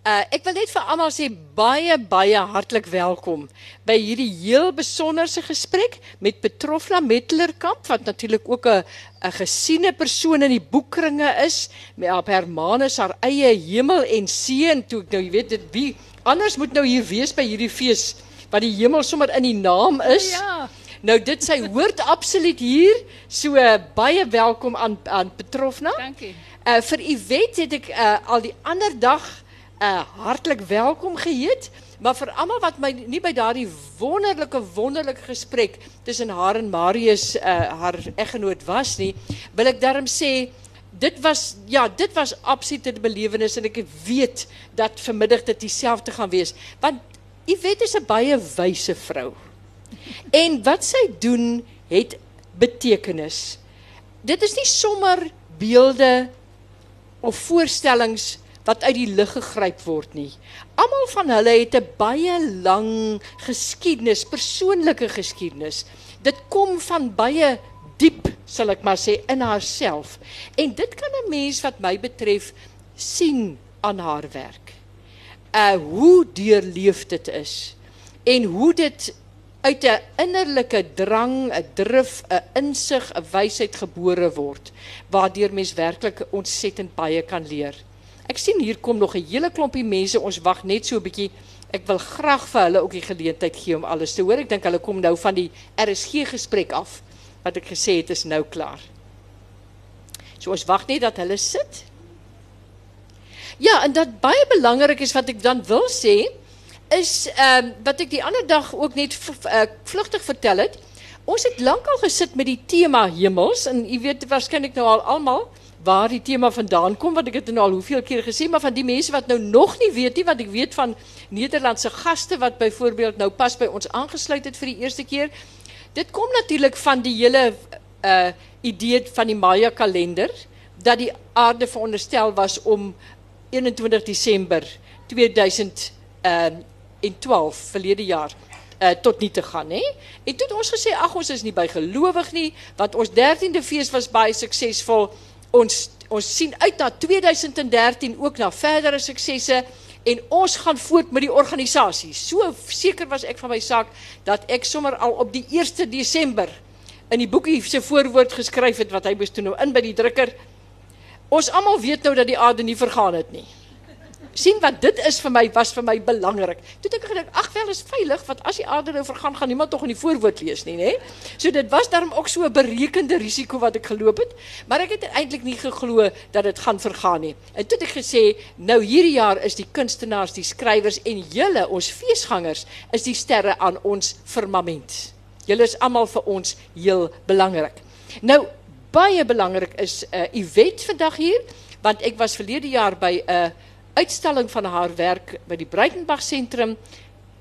Uh ek wil net vir almal sê baie baie hartlik welkom by hierdie heel besonderse gesprek met Petrofla Metlerkamp wat natuurlik ook 'n 'n gesiene persoon in die boekkringe is. Met op Hermanus haar eie hemel en see en toe nou jy weet dit wie anders moet nou hier wees by hierdie fees wat die hemel sommer in die naam is. Ja. Nou dit sy hoort absoluut hier. So uh, baie welkom aan aan Petrofna. Dankie. Uh vir Iwet het ek uh, al die ander dag uh hartlik welkom geheet, maar vir almal wat my nie by daardie wonderlike wonderlike gesprek tussen haar en Marius uh haar eggenoot was nie, wil ek daarom sê dit was ja, dit was absolute belewenis en ek weet dat vanmiddag dit dieselfde gaan wees, want Iwet is 'n baie wyse vrou. En wat sy doen het betekenis. Dit is nie sommer beelde of voorstellings wat uit die lug gegryp word nie. Almal van hulle het 'n baie lang geskiedenis, persoonlike geskiedenis. Dit kom van baie diep, sal ek maar sê, in haarself. En dit kan 'n mens wat my betref sien aan haar werk. Uh hoe deurleef dit is en hoe dit uit 'n innerlike drang, 'n drif, 'n insig, 'n wysheid gebore word waardeur mens werklik ontsettend baie kan leer. Ek sien hier kom nog 'n hele klompie mense. Ons wag net so 'n bietjie. Ek wil graag vir hulle ook die geleentheid gee om alles te hoor. Ek dink hulle kom nou van die RSG gesprek af wat ek gesê het is nou klaar. So ons wag net dat hulle sit. Ja, en dat baie belangrik is wat ek dan wil sê, is ehm um, wat ek die ander dag ook net uh, vlugtig vertel het. Ons het lankal gesit met die tema hemels en u weet waarskynlik nou al almal waar die tema vandaan kom want ek het dit nou al hoeveel keer gesê maar van die mense wat nou nog nie weet nie wat ek weet van Nederlandse gaste wat byvoorbeeld nou pas by ons aangesluit het vir die eerste keer. Dit kom natuurlik van die hele uh idee van die Maya kalender dat die aarde veronderstel was om 21 Desember 2000 uh in 12 verlede jaar uh, tot nie te gaan hè. En toe het ons gesê ag ons is nie bygelowig nie want ons 13de fees was baie suksesvol. Ons ons sien uit na 2013 ook na verdere suksesse en ons gaan voort met die organisasie. So seker was ek van my saak dat ek sommer al op die 1 Desember in die boekie se voorwoord geskryf het wat hy moes toe nou in by die drukker. Ons almal weet nou dat die aarde nie vergaan het nie sien wat dit is vir my was vir my belangrik. Toe ek gedink, ag wel is veilig want as die aarde nou vergaan gaan niemand tog in die voorwoord lees nie, nê? So dit was daarom ook so 'n berekende risiko wat ek geloop het, maar ek het eintlik nie geglo dat dit gaan vergaan nie. En toe het ek gesê, nou hierdie jaar is die kunstenaars, die skrywers en julle ons feesgangers is die sterre aan ons firmament. Julle is almal vir ons heel belangrik. Nou baie belangrik is uh, event vandag hier want ek was verlede jaar by 'n uh, uitstalling van haar werk by die Breitenberg sentrum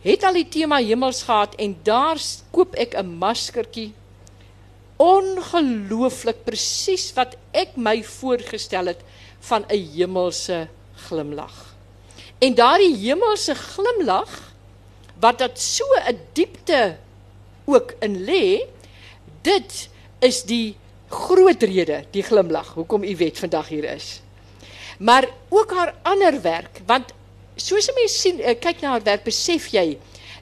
het al die tema hemels gehad en daar koop ek 'n maskertjie ongelooflik presies wat ek my voorgestel het van 'n hemelse glimlag. En daardie hemelse glimlag wat dat so 'n diepte ook in lê, dit is die groot rede, die glimlag hoekom u wet vandag hier is maar ook haar ander werk want soos 'n mens sien eh, kyk na haar werk besef jy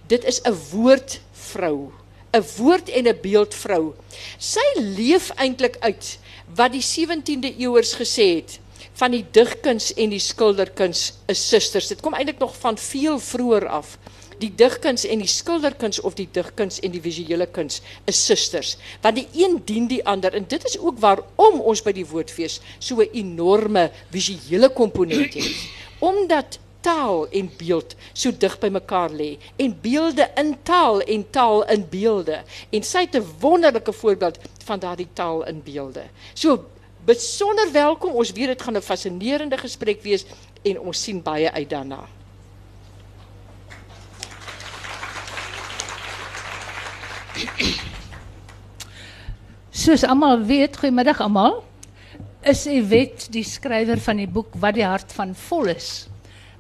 dit is 'n woordvrou 'n woord en 'n beeldvrou. Sy leef eintlik uit wat die 17de eeuers gesê het van die digkuns en die skilderkuns is susters dit kom eintlik nog van veel vroeër af die digkuns en die skilderkuns of die digkuns en die visuele kuns is susters want die een dien die ander en dit is ook waarom ons by die woordfees so 'n enorme visuele komponent het. Omdat taal en beeld so dig by mekaar lê en beelde in taal en taal in beelde. En sy het 'n wonderlike voorbeeld van daardie taal in beelde. So besonder welkom ons weet dit gaan 'n fascinerende gesprek wees en ons sien baie uit daarna Soos almal weet, goeiemiddag almal. Is Yvette die skrywer van die boek Wat die hart van vol is?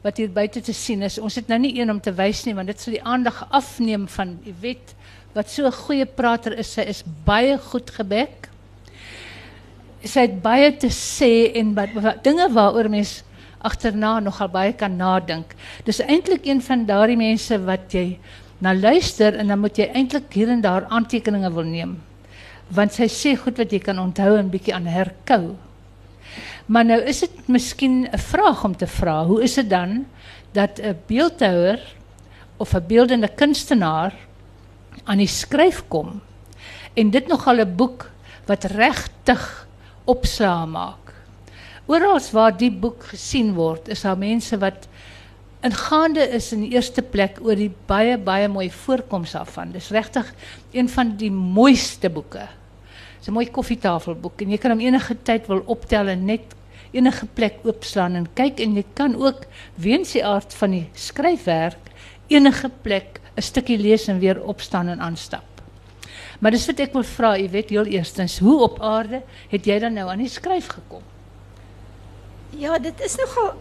Wat hier buite te sien is. Ons het nou nie een om te wys nie, want dit sou die aandag afneem van Yvette wat so 'n goeie prater is. Sy is baie goed gebek. Sy het baie te sê en wat, wat dinge waaroor mens agterna nogal baie kan nadink. Dis eintlik een van daardie mense wat jy na luister en dan moet jy eintlik hier en daar aantekeninge wil neem. Want sy sê goed wat jy kan onthou en bietjie aan herkou. Maar nou is dit miskien 'n vraag om te vra, hoe is dit dan dat 'n beeldhouer of 'n beeldende kunstenaar aan die skryf kom en dit nogal 'n boek wat regtig opslaa maak. Oral waar die boek gesien word, is daar mense wat in gaande is in eerste plek oor die baie baie mooi voorkoms daarvan. Dis regtig een van die mooiste boeke. Dis 'n mooi koffietafelboek en jy kan hom enige tyd wil optel en net enige plek oopslaan en kyk en jy kan ook weens die aard van die skryfwerk enige plek 'n stukkie lees en weer opstaan en aanstap. Maar dis wat ek wil vra, jy weet heel eerstens, hoe op aarde het jy dan nou aan die skryf gekom? Ja, dit is nogal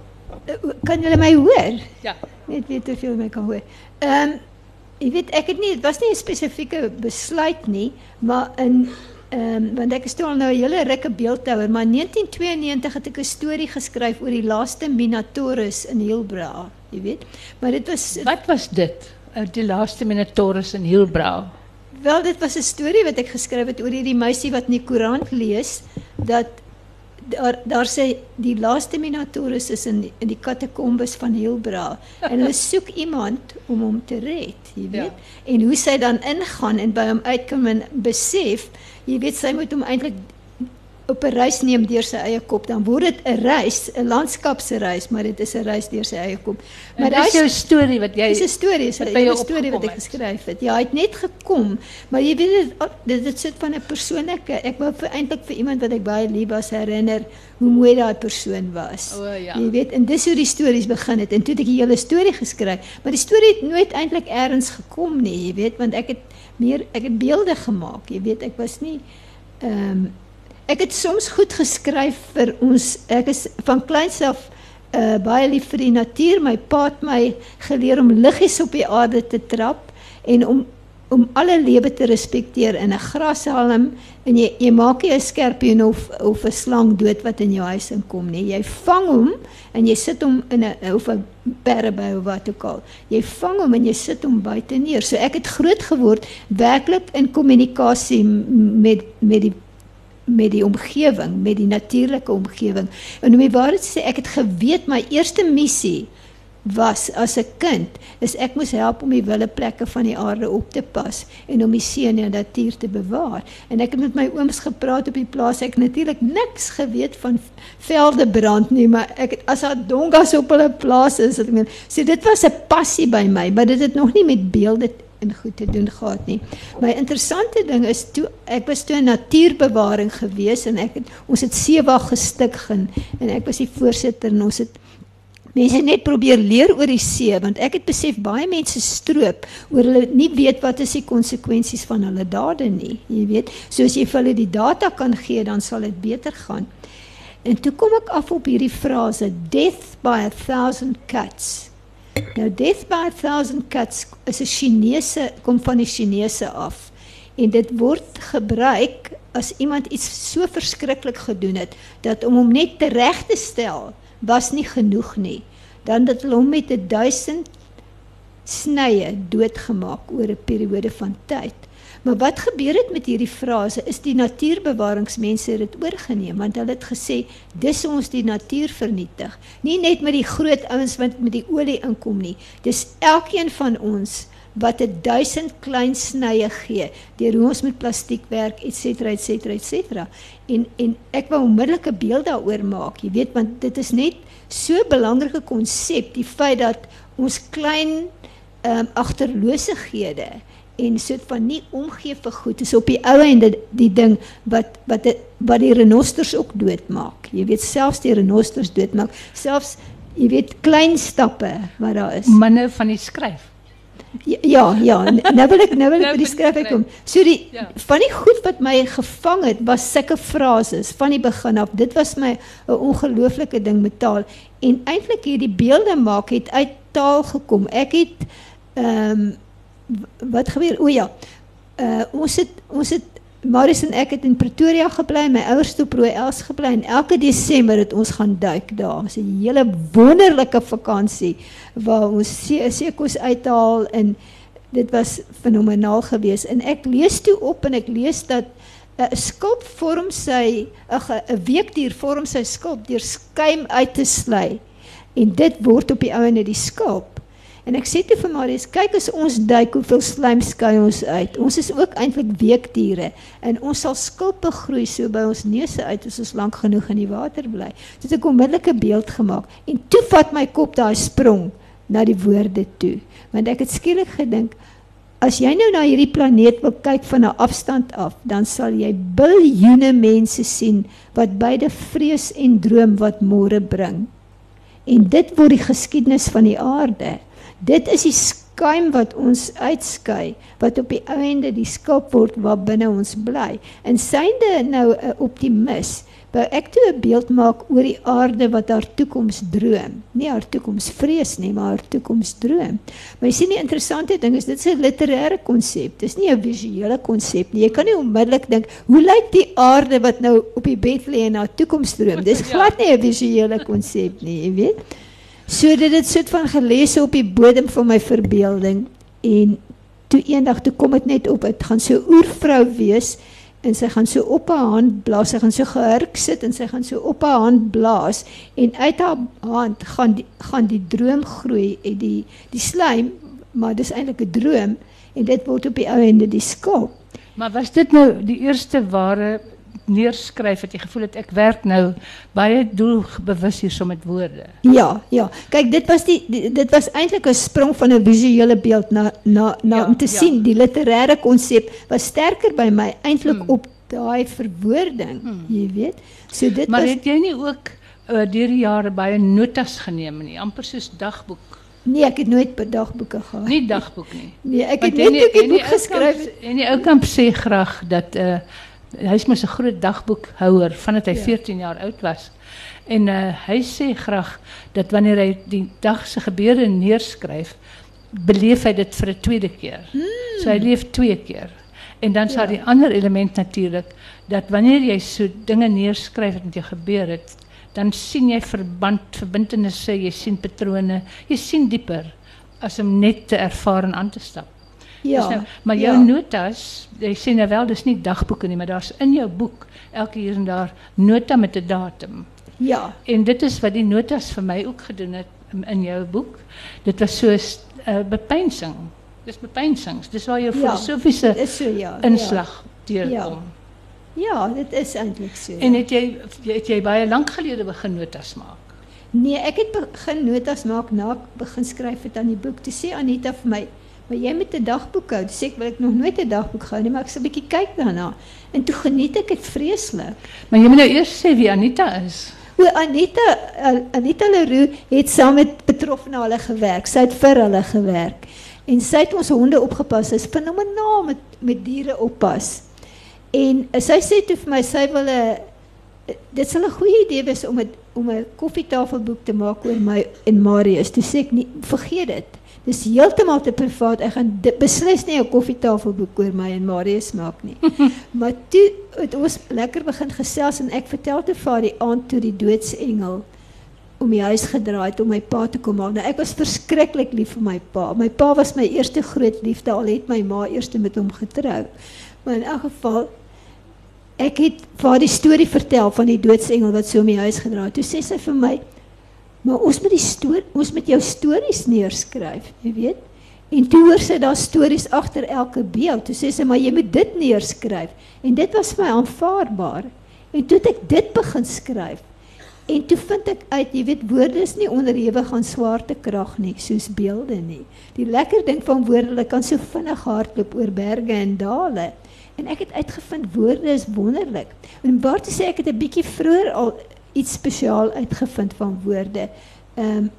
kan julle my hoor? Ja. Net weet of julle my kan hoor. Ehm um, jy weet ek het nie dit was nie 'n spesifieke besluit nie, maar in ehm um, want ek is toe al nou 'n hele rukke beeldhouer, maar in 1992 het ek 'n storie geskryf oor die laaste Minotaurus in Hilbra, jy weet. Maar dit was Wat was dit? Uh, Die laaste Minotaurus in Hilbrow. Wel, dit was 'n storie wat ek geskryf het oor hierdie meisie wat in die koerant lees dat daar daar sê die laaste Minotaurus is in in die katakombes van Hilbra en hulle soek iemand om hom te red, jy weet. Ja. En hoe sy dan ingaan en by hom uitkom en besef, jy weet sy moet hom eintlik op 'n reis neem deur sy eie kop, dan word dit 'n reis, 'n landskapsreis, maar dit is 'n reis deur sy eie kop. Maar Maar dis jou storie wat jy Dis 'n storie, is wat 'n by jou hele storie wat opgekom ek het. geskryf het. Ja, hy het net gekom, maar jy weet dit dit, dit sit van 'n persoonlike. Ek wou vir eintlik vir iemand wat ek baie lief was herinner hoe mooi daai persoon was. O, ja. Jy weet, en dis hoe die stories begin het en toe het ek die hele storie geskryf, maar die storie het nooit eintlik eers gekom nie, jy weet, want ek het meer ek het beelde gemaak, jy weet, ek was nie ehm ek het soms goed geskryf vir ons ek is van kleins af uh, baie lief vir die natuur. My pa het my geleer om liggies op die aarde te trap en om om alle lewe te respekteer in 'n grashalm en jy jy maak nie 'n skerpioen of of 'n slang dood wat in jou huis inkom nie. Jy vang hom en jy sit hom in 'n of 'n perreby of wat ook al. Jy vang hom en jy sit hom buite neer. So ek het groot geword werklik in kommunikasie met met die met die omgewing, met die natuurlike omgewing. En om die waarheid te sê, ek het geweet my eerste missie was as 'n kind is ek moes help om die wilde plekke van die aarde op te pas en om die see en die natuur te bewaar. En ek het met my ooms gepraat op die plaas. Ek natuurlik niks geweet van velde brand nie, maar ek het as daar dongas op hulle plaas is, ek meen, so dit was 'n passie by my, maar dit het nog nie met beelde en goed te doen gehad nie. My interessante ding is toe ek was toe in natuurbewaring gewees en ek het ons het seewag gestig en, en ek was die voorsitter en ons het mense net probeer leer oor die see want ek het besef baie mense stroop oor hulle nie weet wat is die konsekwensies van hulle dade nie. Jy weet, so as jy vir hulle die data kan gee, dan sal dit beter gaan. En toe kom ek af op hierdie frase death by a thousand cuts. Nou death by a thousand cuts is 'n Chinese kom van die Chinese af. En dit word gebruik as iemand iets so verskriklik gedoen het dat om hom net reg te stel was nie genoeg nie. Dan dat hulle hom met 'n 1000 snye doodgemaak oor 'n periode van tyd. Maar wat gebeur het met hierdie frase is die natuurbewaringsmense dit oorgeneem want hulle het gesê dis ons die natuur vernietig. Nie net met die groot ouens wat met die olie inkom nie. Dis elkeen van ons wat 'n 1000 klein snye gee deur hoe ons met plastiek werk et cetera et cetera et cetera. En en ek wou onmiddellik 'n beeld daaroor maak, jy weet, want dit is net so 'n belangrike konsep die feit dat ons klein ehm um, agterlosighede en soort van nie omgee vir goed is op die ou einde die ding wat wat dit wat die renosters ook doodmaak. Jy weet selfs die renosters doodmaak. Selfs jy weet klein stappe wat daar is. Manne van die skryf. Ja, ja, ja. nou wil ek nou wil ek Nou by die die skryf uitkom. So die Ja. van die goed wat my gevang het was sulke frases van die begin af. Dit was my 'n ongelooflike ding met taal en eintlik hierdie beelde maak het uit taal gekom. Ek het ehm w- wat gebeur? O ja. Uh ons het ons het Marius en ek het in Pretoria gebly, my ouers het op Rooi-Els gebly en elke Desember het ons gaan duik daar. Dit was 'n hele wonderlike vakansie waar ons see seekos uithaal en dit was fenomenaal geweest en ek lees toe op en ek lees dat 'n skulp vorm sy 'n weekdier vorm sy skulp deur skuim uit te sly en dit word op die ou en die skulp En ek sê toe vir Marius, kyk as ons duik hoeveel slijm skei ons uit. Ons is ook eintlik weekdiere en ons sal skulpe groei so by ons neuse uit as ons lank genoeg in die water bly. Dit het 'n onmiddellike beeld gemaak en toe vat my kop daai sprong na die woorde toe. Want ek het skielik gedink as jy nou na hierdie planeet wil kyk van 'n afstand af, dan sal jy biljoene mense sien wat beide vrees en droom wat môre bring. En dit word die geskiedenis van die aarde. Dit is die skuim wat ons uitskei wat op die einde die skop word wat binne ons bly. En synde nou 'n optimis, wou ek toe 'n beeld maak oor die aarde wat haar toekoms droom. Nie haar toekoms vrees nie, maar haar toekoms droom. Maar jy sien die interessante ding is dit is 'n literêre konsep. Dis nie 'n visuele konsep nie. Jy kan nie onmiddellik dink hoe lyk die aarde wat nou op die bed lê en haar toekoms droom. Dis glad nie 'n visuele konsep nie, jy weet. So dit het soort van gelees op die bodem van my verbeelding. En toe eendag toe kom dit net op dit gaan so oervrou wees en sy gaan so op haar hand blaas sy gaan so gehurk sit en sy gaan so op haar hand blaas en uit haar hand gaan die, gaan die droom groei die die slaim maar dis eintlik 'n droom en dit word op die ou ende die skaap maar was dit nou die eerste ware neerskryf het jy gevoel het ek werk nou baie doelbewus hier so met woorde. Ja, ja. Kyk, dit was die, die dit was eintlik 'n sprong van 'n visuele beeld na na na ja, om te ja. sien die literêre konsep was sterker by my eintlik hmm. op daai verwoording, hmm. jy weet. So dit maar was Maar het jy nie ook uh, deur die jare baie notas geneem nie, amper soos dagboek? Nee, ek het nooit by dagboeke gehad. Nie dagboek nie. Nee, ek het net 'n boek geskryf en die ou kamp sê graag dat uh Hij is met een groot dagboekhouder van het hij ja. 14 jaar oud was. En uh, hij zegt graag dat wanneer hij die dagse gebeuren neerschrijft, beleeft hij dit voor de tweede keer. Hmm. So hij leeft twee keer. En dan ja. die ander element natuurlijk, dat wanneer jij zo dingen neerschrijft met je gebeuren, dan zie je verband, verbindenissen, je ziet patronen, je ziet dieper als hem net te ervaren aan te stappen. Ja. Nou, maar jouw ja. notas, jy sê nou wel dis nie dagboeke nie, maar daar's in jou boek elke hier en daar nota met 'n datum. Ja. En dit is wat die notas vir my ook gedoen het in jou boek. Dit was so 'n uh, bepeinsing. Dis bepeinsings. Dis waar jou ja, filosofiese so, ja, inslag ja. deurkom. Ja. ja, dit is eintlik so. En het jy het jy baie lank gelede begin notas maak? Nee, ek het begin notas maak na ek begin skryf het aan die boek. Toe sê Anita vir my, Maar jy met 'n dagboek hou. Sê ek wil ek nog nooit 'n dagboek gehou nie, maar ek sê 'n bietjie kyk daarna. En toe geniet ek dit vreeslik. Maar jy moet nou eers sê wie Anita is. O Anita Anita Leroux het saam met betroffene hulle gewerk. Sy het vir hulle gewerk. En sy het ons honde opgepas. Sy's fenomenaal met met diere oppas. En sy sê toe vir my sy wil 'n dit sal 'n goeie idee wees om 'n om 'n koffietafelboek te maak oor my en Marius. Toe sê ek nie vergeet dit. Dis heeltemal te privaat. Ek gaan beslis nie 'n koffietafelboek oor my en Marius maak nie. maar toe het ons lekker begin gesels en ek vertel te vaar die aand toe die doodsengel om die huis gedraai het om my pa te kom haal. Nou ek was verskriklik lief vir my pa. My pa was my eerste groot liefde al het my ma eers met hom getrou. Maar in elk geval ek het vir die storie vertel van die doodsengel wat so om die huis gedraai het. Toe sê sy vir my Maar ons moet die storie, ons moet jou stories neerskryf, jy weet. En toe hoor sy daar stories agter elke beeld. Toe sê sy maar jy moet dit neerskryf. En dit was vir my aanvaarbaar. En toe ek dit begin skryf. En toe vind ek uit, jy weet, woorde is nie onderhewig aan swaartekrag nie, soos beelde nie. Die lekker ding van woorde, hulle kan so vinnig hardloop oor berge en dale. En ek het uitgevind woorde is wonderlik. En Bart sê ek het 'n bietjie vroeër al iets spesiaal uitgevind van woorde. Ehm um,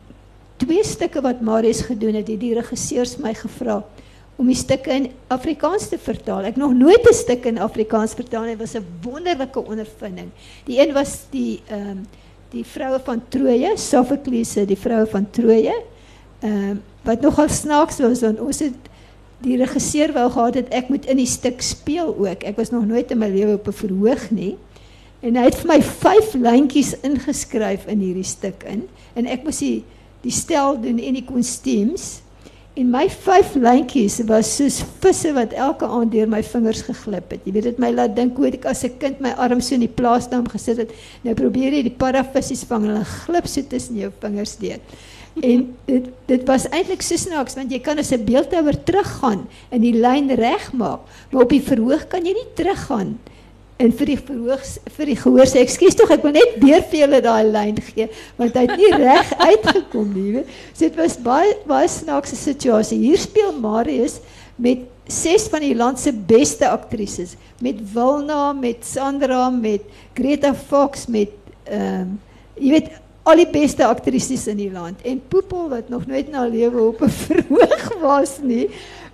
twee stukke wat Marius gedoen het, het die regisseurs my gevra om die stukke in Afrikaans te vertaal. Ek nog nooit 'n stuk in Afrikaans vertaal nie. Dit was 'n wonderlike ondervinding. Die een was die ehm um, die vroue van Troje, Sophocles, die vroue van Troje. Ehm um, wat nogal snaaks was want ons het die regisseur wou gehad het ek moet in die stuk speel ook. Ek was nog nooit in my lewe op 'n verhoog nie. En hy het vir my 5 lyntjies ingeskryf in hierdie stuk in en ek moes die die stel doen en die kostuums. En my 5 lyntjies was soos visse wat elke aand deur my vingers geglip het. Jy weet dit my laat dink hoe ek as 'n kind my arm so in die plaasdam gesit het. Nou probeer jy die paravissies vang en hulle glip so tussen jou vingers deur. En dit dit was eintlik so snaaks want jy kan as 'n beeldhouer teruggaan en die lyn regmaak, maar op die verhoog kan jy nie teruggaan en vir die verhoog vir die gehoor sê ekskuus tog ek wil net weer vir julle daai lyn gee want hy het nie reg uitgekom nie weet. So dit was baie baie snaakse situasie. Hier speel Marius met ses van die land se beste aktrises, met Wilna, met Sandra, met Greta Fox, met ehm um, jy weet al die beste aktrises in die land en Poepel wat nog nooit na lewe op 'n verhoog was nie.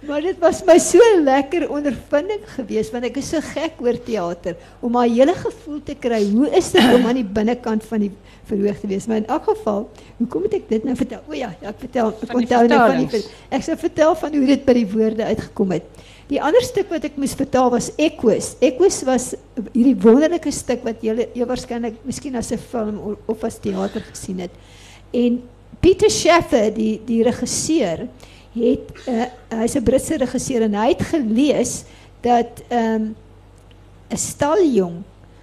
Maar dit was my so lekker ondervinding geweest want ek is so gek oor teater om my hele gevoel te kry. Hoe is dit om aan die binnekant van die verhoog te wees? Maar in elk geval, hoe kom ek dit nou vertel? O ja, ja ek vertel ek onthou net van die ek sou vertel van hoe dit by die woorde uitgekom het. Die ander stuk wat ek moes vertaal was Equus. Equus was hierdie wonderlike stuk wat jy jy waarskynlik miskien as 'n film of as teater gesien het. En Peter Shaffer, die die regisseur, het uh, hy's 'n Britse regisseur en hy het gelees dat ehm, 'n um, staljong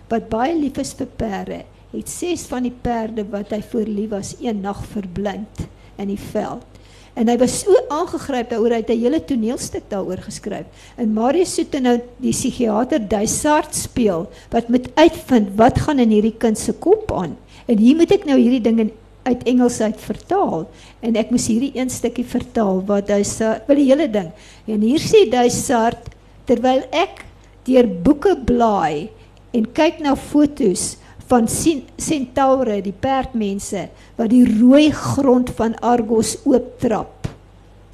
wat baie lief is vir perde, het ses van die perde wat hy voor lief was een nag verblind in die veld. En hy was so aangegryp daaroor hy het 'n hele toneelstuk daaroor geskryf. En Marius Soete nou die psigiater Duisart speel wat moet uitvind wat gaan in hierdie kind se kop aan. En hier moet ek nou hierdie ding in uit Engels uit vertaal en ek moes hierdie een stukkie vertaal wat hy sê wil die hele ding. En hier sê Duisart terwyl ek deur boeke blaai en kyk na fotos van Centaure, die perdmense wat die rooi grond van Argos ooptrap.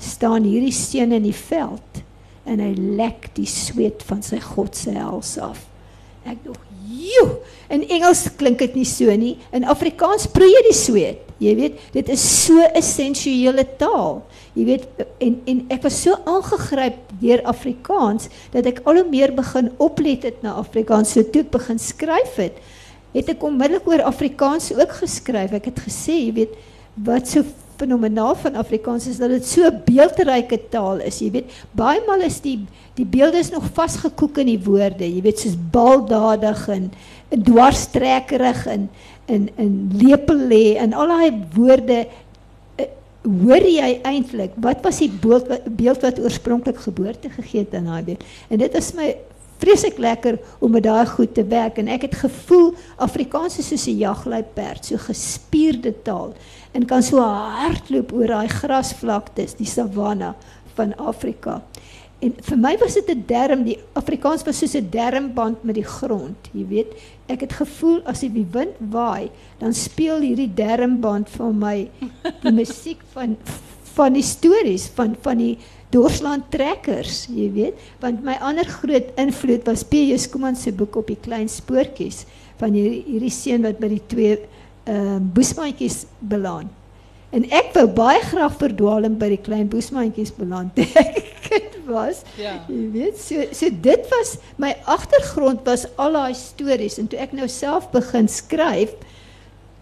Staan hierdie seun in die veld en hy lek die sweet van sy God se hels af. Ek dog, "Joe, in Engels klink dit nie so nie. In Afrikaans proe jy die sweet. Jy weet, dit is so 'n sensuele taal. Jy weet, en en ek was so aangegryp deur Afrikaans dat ek al hoe meer begin oplet het na Afrikaans. So toe ek begin skryf het, het ek onmiddellik oor Afrikaans ook geskryf. Ek het gesê, jy weet, wat so fenomenaal van Afrikaans is dat dit so 'n beeldryke taal is. Jy weet, baie maal is die die beelde is nog vasgekoek in die woorde. Jy weet, soos baldadig en, en dwarstrekkerig en in in lepel lê en al daai woorde uh, hoor jy eintlik wat was die beeld wat, beeld wat oorspronklik geboorte gegee het aan daai beeld. En dit is my vreeslik lekker om met daai goed te werk en ek het gevoel Afrikaans is soos 'n jagluiperd, so gespierde taal en kan so hardloop oor daai grasvlaktes, die savanna van Afrika. En vir my was dit 'n derm, die Afrikaans was soos 'n dermband met die grond, jy weet. Ek het gevoel as die wind waai, dan speel hierdie dermband vir my die musiek van van die stories van van die Doorsland trekkers, jy weet, want my ander groot invloed was P.J. Skuman se boek op die klein spoortjies van hierdie hierdie seun wat by die twee uh, boesmandjies beland. En ek wou baie graag verdwaal by die klein boesmandjies beland. Ek was ja. jy weet, so so dit was my agtergrond was al daai stories en toe ek nou self begin skryf,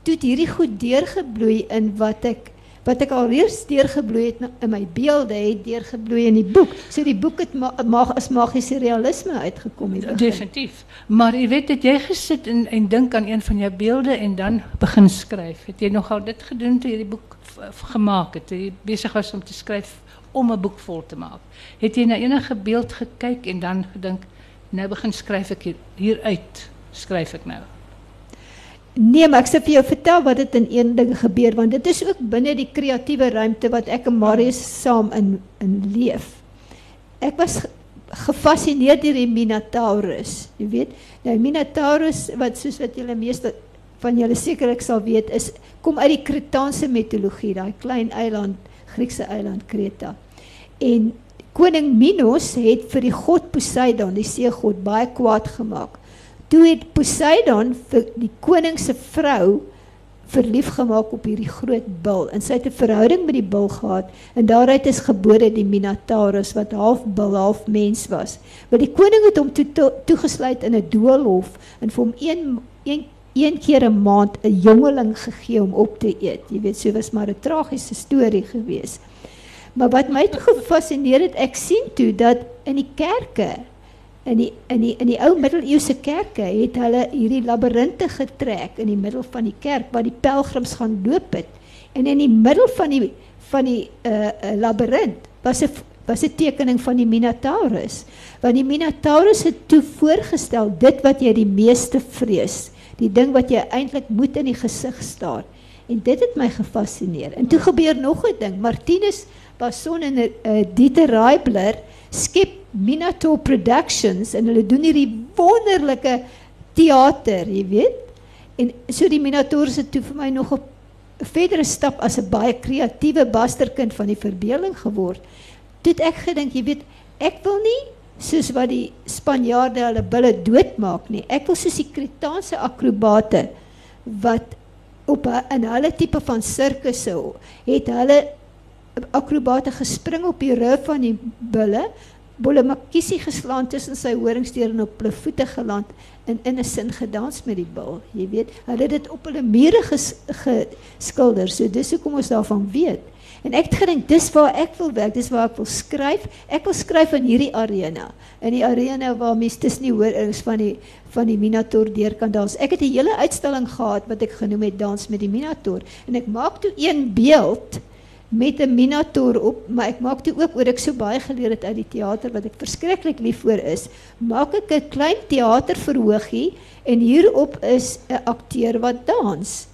toe het hierdie goed deurgebloei in wat ek wat ek al reeds deurgebloei het in my beelde het deurgebloei in die boek. So die boek het mag ma as magiese realisme uitgekom het. Definitief. Maar jy weet dat jy gesit en en dink aan een van jou beelde en dan begin skryf. Het jy nogal dit gedoen toe jy die boek gemaak het? Jy besig was om te skryf om 'n boek vol te maak. Het jy na enige beeld gekyk en dan gedink nou begin skryf ek hier, hier uit skryf ek nou? Nee, maar ek sê vir jou vertel wat dit in een ding gebeur want dit is ook binne die kreatiewe ruimte wat ek en Marius saam in in leef. Ek was gefassineerd deur die Minotaurus, jy weet. Nou Minotaurus wat soos wat julle meeste van julle sekerlik sal weet is kom uit die Kretaanse mitologie, daai klein eiland, Griekse eiland Kreta. En koning Minos het vir die god Poseidon, die seegod, baie kwaad gemaak toe het Poseidon vir die koning se vrou verlief gemaak op hierdie groot bil en sy het 'n verhouding met die bil gehad en daaruit is gebore die Minotaurus wat half bil half mens was. Want die koning het hom toe to, toegesluit in 'n doolhof en vir hom een een een keer 'n maand 'n jongeling gegee om op te eet. Jy weet, so was maar 'n tragiese storie geweest. Maar wat my toe gefassineer het, ek sien toe dat in die kerke in die in die in die ou middeleeuse kerke het hulle hierdie labirinte getrek in die middel van die kerk waar die pelgrims gaan loop het. En in die middel van die van die uh, uh labirint was 'n was 'n tekening van die Minotaurus. Want die Minotaurus het toe voorgestel dit wat jy die meeste vrees, die ding wat jy eintlik moet in die gesig staar. En dit het my gefassineer. En toe gebeur nog 'n ding. Martinus Passon en uh, Dieter Raibler skep Minato Productions en hulle doen hierdie wonderlike teater, jy weet. En so die Minatours het toe vir my nog 'n verdere stap as 'n baie kreatiewe basterkind van die verbeelding geword. Toe het ek gedink, jy weet, ek wil nie soos wat die Spanjaarde hulle bulle doodmaak nie. Ek wil soos die Kretaanse akrobate wat op 'n in hulle tipe van sirkusse het hulle akrobate gespring op die rug van die bulle Bolle Makisi geslaan tussen sy horingsdeur en op hulle voete geland en in 'n sin gedans met die bil. Jy weet, hulle het dit op hulle mure geskilder. So dis hoekom ons daarvan weet. En ek het gedink dis waar ek wil werk, dis waar ek wil skryf. Ek wil skryf in hierdie arena. In die arena waar mense tussen die horings van die van die Minotaur deur kan dans. Ek het 'n hele uitstalling gehad wat ek genoem het Dans met die Minotaur en ek maak toe een beeld met 'n minotaur op, maar ek maak toe ook oor ek so baie geleer het uit die teater wat ek verskriklik lief voor is, maak ek 'n klein teaterverhoogie en hierop is 'n akteur wat dans.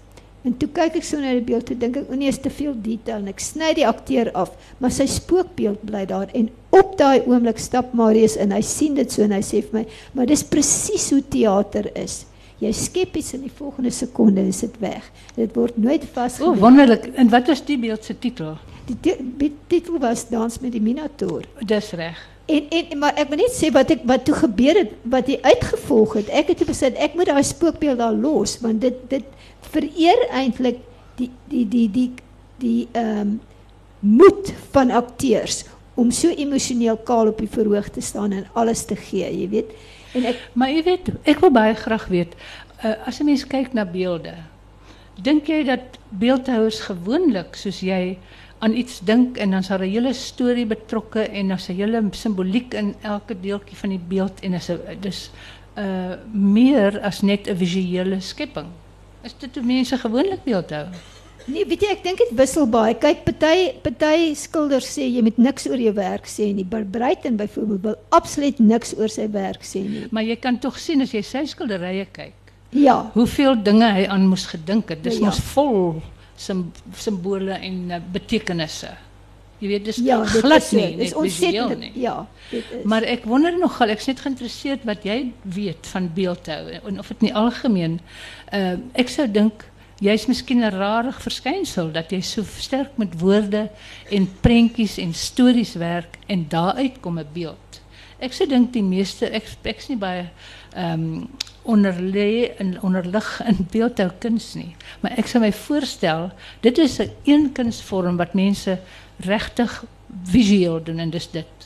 En toe kyk ek so na die beeld, toe dink ek, "O nee, is te veel detail." En ek sny die akteur af, maar sy spookbeeld bly daar en op daai oomblik stap Marius in. Hy sien dit so en hy sê vir my, "Maar dis presies hoe teater is." Jy skep iets in die volgende sekonde is dit weg. Dit word nooit vasgelê. O, oh, wonderlik. En wat was die beeld se titel? Die titel was Dans met die Minotaur. Dis reg. En en maar ek moet net sê wat ek wat toe gebeur het, wat hy uitgevolg het. Ek het besluit ek moet daai spookbeeld daar los want dit dit vereer eintlik die die die die die ehm um, moed van akteurs om so emosioneel kaal op die verhoog te staan en alles te gee, jy weet. En ek maar jy weet, ek wil baie graag weet, uh, as 'n mens kyk na beelde, dink jy dat beeldhouers gewoonlik soos jy aan iets dink en dan is daar 'n hele storie betrokke en dan is 'n hele simboliek in elke deeltjie van die beeld en is 'n dis uh meer as net 'n visuele skepping. Is dit hoe mense gewoonlik beeldhou? Nee, weet jy, ek dink dit wissel baie. Kyk, party party skilders sê jy moet niks oor jou werk sê nie. Breiten byvoorbeeld wil absoluut niks oor sy werk sê nie. Maar jy kan tog sien as jy sy skilderye kyk. Ja. Hoeveel dinge hy aan moes gedink het. Dis ja. mos vol simbole en uh, betekenisse. Jy weet dis ja, glad is, nie, dis ontsettend nie. Ja, is. Maar ek wonder nogal, ek's net geïnteresseerd wat jy weet van beeldhou en of dit nie algemeen uh ek sou dink jy's miskien 'n rare verskynsel dat jy so sterk met woorde en prentjies en stories werk en daaruit kom 'n beeld. Ek sou dink die meeste ek ek's nie baie ehm um, onderlê en onderlig in beeldhoukuns nie, maar ek sou my voorstel dit is 'n een kunsvorm wat mense regtig visueel doen en dis dit.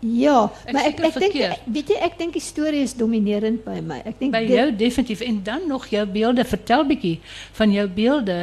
Ja, maar ek ek dink weet jy ek dink die storie is dominerend by my. Ek dink by jou definitief en dan nog jou beelde vertel bietjie van jou beelde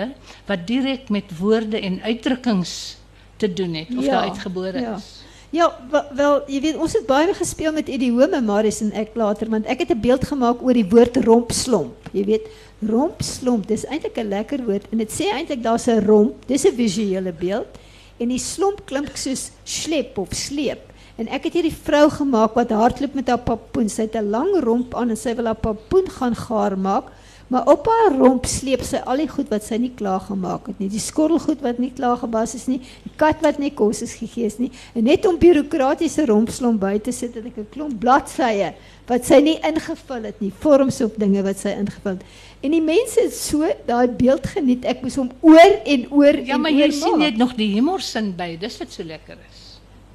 wat direk met woorde en uitdrukkings te doen het of ja, daar uitgebore ja. is. Ja, wel, wel jy weet ons het baie gespeel met idiome Marius en ek later want ek het 'n beeld gemaak oor die woord rompslomp. Jy weet, rompslomp, dis eintlik 'n lekker woord en dit sê eintlik daar's 'n romp, dis 'n visuele beeld en die slomp klink soos slep of sleep. En ek het hierdie vrou gemaak wat hardloop met haar papoen. Sy het 'n lang romp aan en sy wil haar papoen gaan gaar maak, maar op haar romp sleep sy al die goed wat sy nie klaar gemaak het nie. Die skottelgoed wat nie klaar gebas is nie, die kat wat nie kos is gegee is nie. En net om bureaukratiese rompslomp by te sit het ek 'n klomp bladsye wat sy nie ingevul het nie, vorms of dinge wat sy ingevul het. En die mense het so daai beeld geniet. Ek moes hom oor en oor ja, en maar jy sien net nog die humor sin by. Dis wat so lekker is.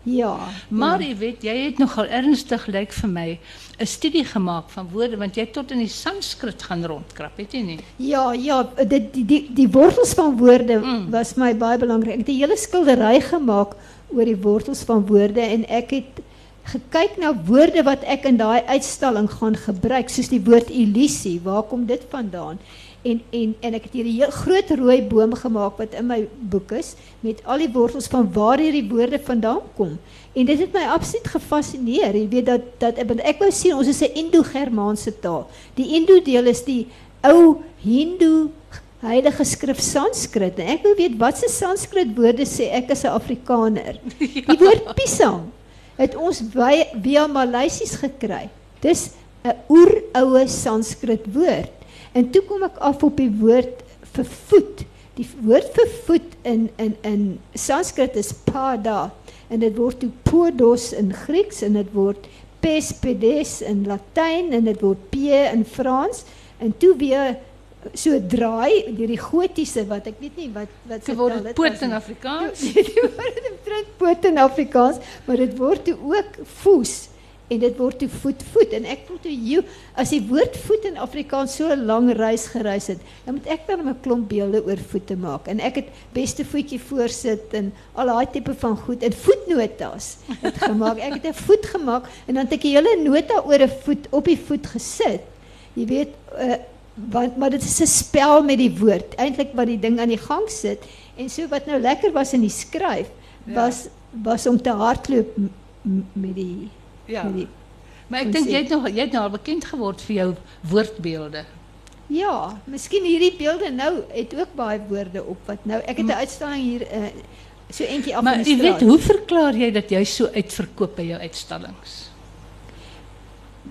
Ja. Maar jy weet, jy het nogal ernstig lyk vir my 'n studie gemaak van woorde want het tot in die Sanskrit gaan rondkrap, het jy nie? Ja, ja, die die die wortels van woorde Mm. was belangrik. Ek het 'n hele skildery gemaak oor die wortels van woorde en ek het gekyk na woorde wat ek in daai uitstalling gaan gebruik, soos die woord illusie. Waar kom dit vandaan? En en en ek het hier 'n heel groot rooi boom gemaak wat in my boek is met al die wortels van waar hierdie woorde vandaan kom. En dit het my absoluut gefassineer. Jy weet dat dat ek wou sien ons is 'n Indo-Germaanse taal. Die Indo deel is die ou Hindu heilige skrif Sanskrit. En ek wil weet wat se Sanskrit woorde sê ek as 'n Afrikaner. Die woord pisang het ons via, via Maleisies gekry. Dis 'n oeroue Sanskrit woord. En toe kom ek af op die woord vir voet. Die woord vir voet in in in Sanskrit is pada en dit word toe podos in Grieks en dit word pes pedes in Latyn en dit word p in Frans en toe weer so draai deur die gotiese wat ek weet nie wat wat Dit word dit poot in Afrikaans. dit word omtrent poot in Afrikaans, maar dit word toe ook voes en dit word toe voet voet en ek voel toe jy as die woord voet in Afrikaans so 'n lang reis gereis het, dan moet ek dan 'n klomp beelde oor voete maak en ek het beste voetjie voorsit en al daai tipe van goed en voetnotas het gemaak. Ek het 'n voet gemaak en dan het ek 'n hele nota oor 'n voet op die voet gesit. Jy weet uh, want maar dit is 'n spel met die woord eintlik wat die ding aan die gang sit en so wat nou lekker was in die skryf Ja. was was om te hardloop met die Ja. met die Maar Ons dink sê- jy het nog jy het nou al bekend geword vir jou woordbeelde. Ja, miskien hierdie beelde nou het ook baie woorde op wat nou ek het 'n uitstalling hier uh, so eentjie af Maar jy weet, hoe verklaar jy dat jy so uitverkoop by jou uitstallings?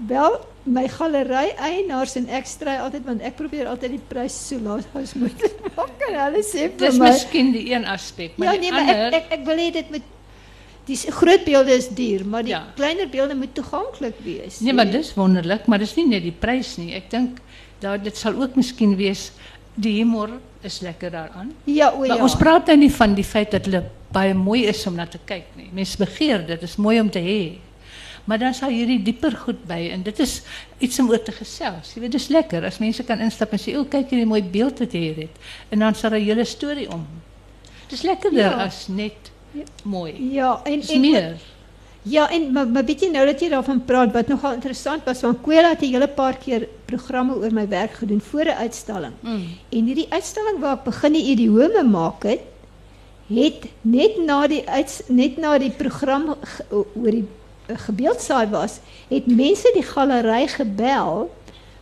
Wel, my galery eienaars en ek stry altyd want ek probeer altyd die prys so laag as moontlik maak en hulle sê vir Dis my miskien die een aspek, maar Ja nee, maar ander ek ek ek wil hê dit moet die groot beelde is duur, maar die Ja. kleiner beelde moet toeganklik wees. Nee, maar dis wonderlik, maar dis nie net die prys nie. Ek dink dat dit sal ook miskien wees die humor is lekker daaraan. Ja, o Maar ja. ons praat nou nie van die feit dat hulle baie mooi is om na te kyk nie. Mense begeer dit, is mooi om te hê. Maar dan sal hierdie dieper goed by en dit is iets om oor te gesels. Jy weet, dis lekker as mense kan instap en sê, "O, kyk hierdie mooi beeld wat jy hier het." En dan sal 'n hele storie om. Dis lekkerder Ja. as net. Mooi. Ja, en en meer. Ja, en maar, maar weet jy nou dat jy daarvan praat wat nogal interessant was, want Kwela het 'n hele paar keer programme oor my werk gedoen voor 'n uitstalling. Mm. En hierdie uitstalling waar ek begin die idiome maak het, het net na die uits, net na die program oor die eh, gebeeldsaai was, het mense die galery gebel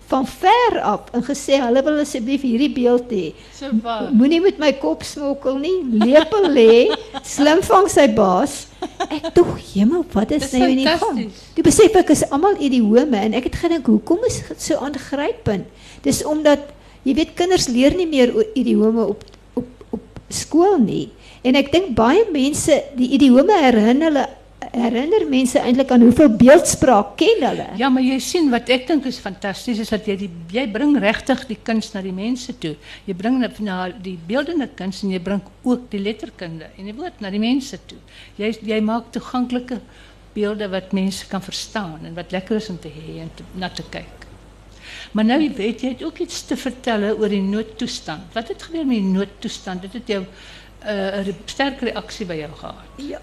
van ver af en gesê hulle wil asseblief hierdie beeld hê. So. Moenie met my kop smokkel nie. Lepel lê, slim vang sy baas. Ek dog, jemel, wat is nou in die gang? Toe besef ek is almal idiome en ek het gedink, hoekom is dit so aangrypend? Dis omdat jy weet kinders leer nie meer o- idiome op op op skool nie. En ek dink baie mense die idiome herinner hulle herinner mense eintlik aan hoeveel beeldspraak ken hulle. Ja, maar jy sien wat ek dink is fantasties is dat jy die jy bring regtig die kuns na die mense toe. Jy bring na, na die beeldende kuns en jy bring ook die letterkunde en die woord na die mense toe. Jy jy maak toeganklike beelde wat mense kan verstaan en wat lekker is om te hê en te, na te kyk. Maar nou weet jy het ook iets te vertel oor die noodtoestand. Wat het gebeur met die noodtoestand? Dit het jou uh, 'n re- sterk reaksie by jou gehad. Ja,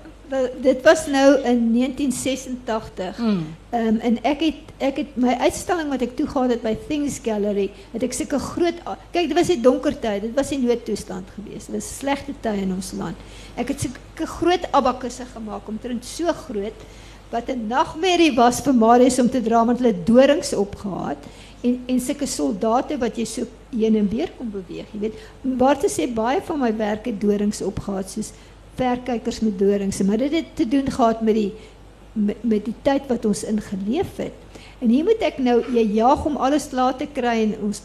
dit was nou in 1986. Mm. Um, en ek het ek het my uitstalling wat ek toe gehad het by Things Gallery, het ek sulke groot kyk dit was die donker tyd, dit was die noodtoestand geweest. Dit was slegte tye in ons land. Ek het sulke groot abakusse gemaak omtrent so groot wat 'n nagmerrie was vir Marius om te dra want hulle dorings opgehaat en en sulke soldate wat jy so heen en weer kon beweeg, jy weet. Waar te sê baie van my werk het dorings opgehaat soos verkykers met dorings, maar dit het te doen gehad met die met, met die tyd wat ons ingeleef het. En hier moet ek nou jy jaag om alles klaar te kry en ons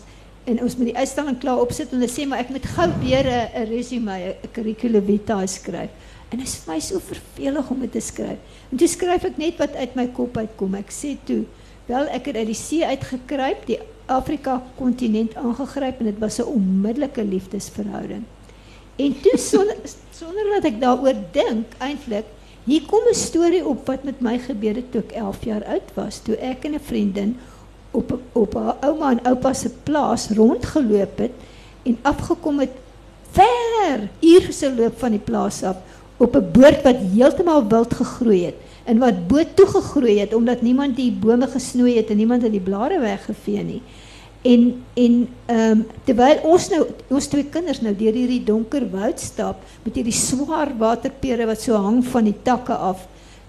en ons moet die uitstalling klaar opsit en hulle sê maar ek moet gou weer 'n resume, 'n curriculum vitae skryf. En dit is vir my so vervelig om dit te skryf. En toe skryf ek net wat uit my kop uitkom. Ek sê toe, wel ek het uit die see uitgekruip, die Afrika kontinent aangegryp en dit was 'n onmiddellike liefdesverhouding. En toe sonder sonder dat ek daaroor dink eintlik Hier kom 'n storie op wat met my gebeur het toe ek 11 jaar oud was, toe ek en 'n vriendin op op haar ouma en oupa se plaas rondgeloop het en afgekom het ver uur se loop van die plaas af op 'n boord wat heeltemal wild gegroei het en wat bo toe gegroei het omdat niemand die bome gesnoei het en niemand het die blare weggevee nie. En en um, terwyl ons nou ons twee kinders nou deur hierdie donker woud stap met hierdie swaar waterpere wat so hang van die takke af,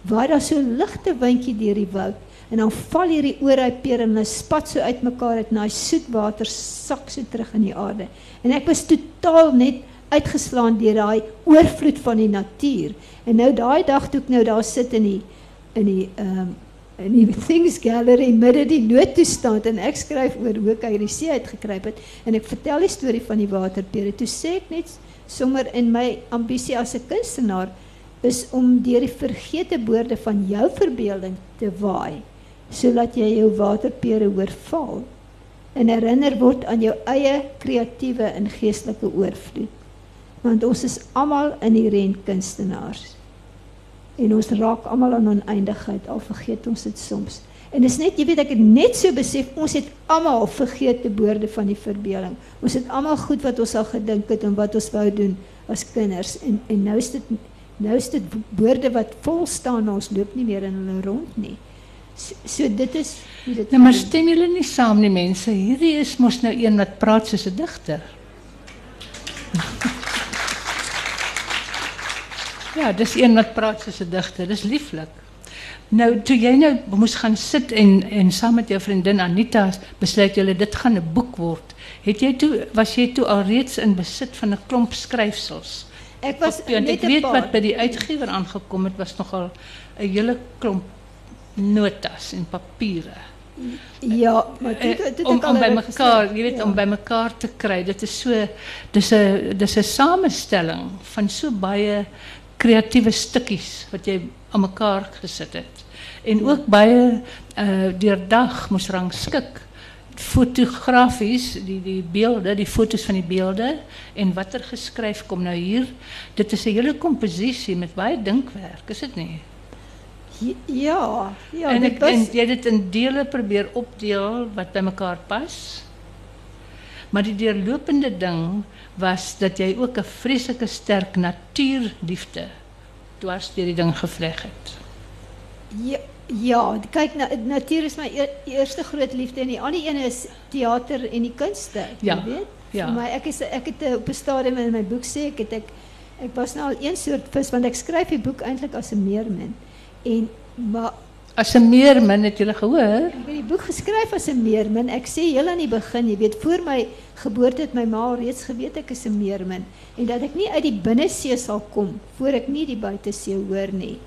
waar daar so 'n ligte windjie deur die woud en dan val hierdie oorhypere en hulle spat so uitmekaar uit en daai soet water sak so terug in die aarde. En ek was totaal net uitgeslaan deur daai oorvloed van die natuur. En nou daai dag toe ek nou daar sit in die in die um, in die Things Gallery midde die noodtoestand en ek skryf oor hoe ek hierdie see uitgekruip het en ek vertel die storie van die waterpere. Toe sê ek net sommer in my ambisie as 'n kunstenaar is om deur die vergete woorde van jou verbeelding te waai sodat jy jou waterpere hoor val en herinner word aan jou eie kreatiewe en geestelike oorvloed. Want ons is almal inherent kunstenaars. En ons raak almal aan oneindigheid al vergeet ons dit soms. En dis net jy weet ek het net so besef ons het almal vergeete woorde van die verbeelding. Ons het almal goed wat ons al gedink het en wat ons wou doen as kinders en en nou is dit nou is dit woorde wat vol staan ons loop nie meer in hulle rond nie. So, so dit is hoe dit Nou maar stem julle nie saam nie mense. Hierdie is mos nou een wat praat soos 'n digter. Ja, dis een wat praat soos 'n digter. Dis lieflik. Nou toe jy nou moes gaan sit en en saam met jou vriendin Anita besluit julle dit gaan 'n boek word. Het jy toe was jy toe alreeds in besit van 'n klomp skryfsels? Ek was want ek weet wat by die uitgewer aangekom het was nogal 'n hele klomp notas en papiere. Ja, maar Eh, dit dit om om by mekaar, jy weet Ja. om by mekaar te kry. Dit is so dis 'n dis 'n samestelling van so baie kreatiewe stukkies wat jy aan mekaar gesit het. En ook baie uh deurdag moes rangskik fotografies die die beelde, die foto's van die beelde en wat er geskryf kom nou hier. Dit is 'n hele komposisie met baie dinkwerk, is dit nie? Ja, ja, en was en jy het dit in dele probeer opdeel wat by mekaar pas. Maar die deurlopende ding was dat jy ook 'n vreeslike sterk natuurliefde dwars deur die ding gevleg het. Ja, ja, na natuur is my eer, eerste groot liefde en die ander een is teater en die kunste, Ja, jy weet. ja. Ek is ek het eh, op 'n stadium in my boek sê ek het ek ek was nou al een soort vis want ek skryf die boek eintlik as 'n meermin. En maar As 'n meermin het jy gehoor? ek het die boek geskryf as 'n meermin. Ek sê heel aan die begin, jy weet, voor my geboorte het my ma reeds geweet ek is 'n meermin en dat ek nie uit die binnesee sal kom voor ek nie die buitesee hoor nie.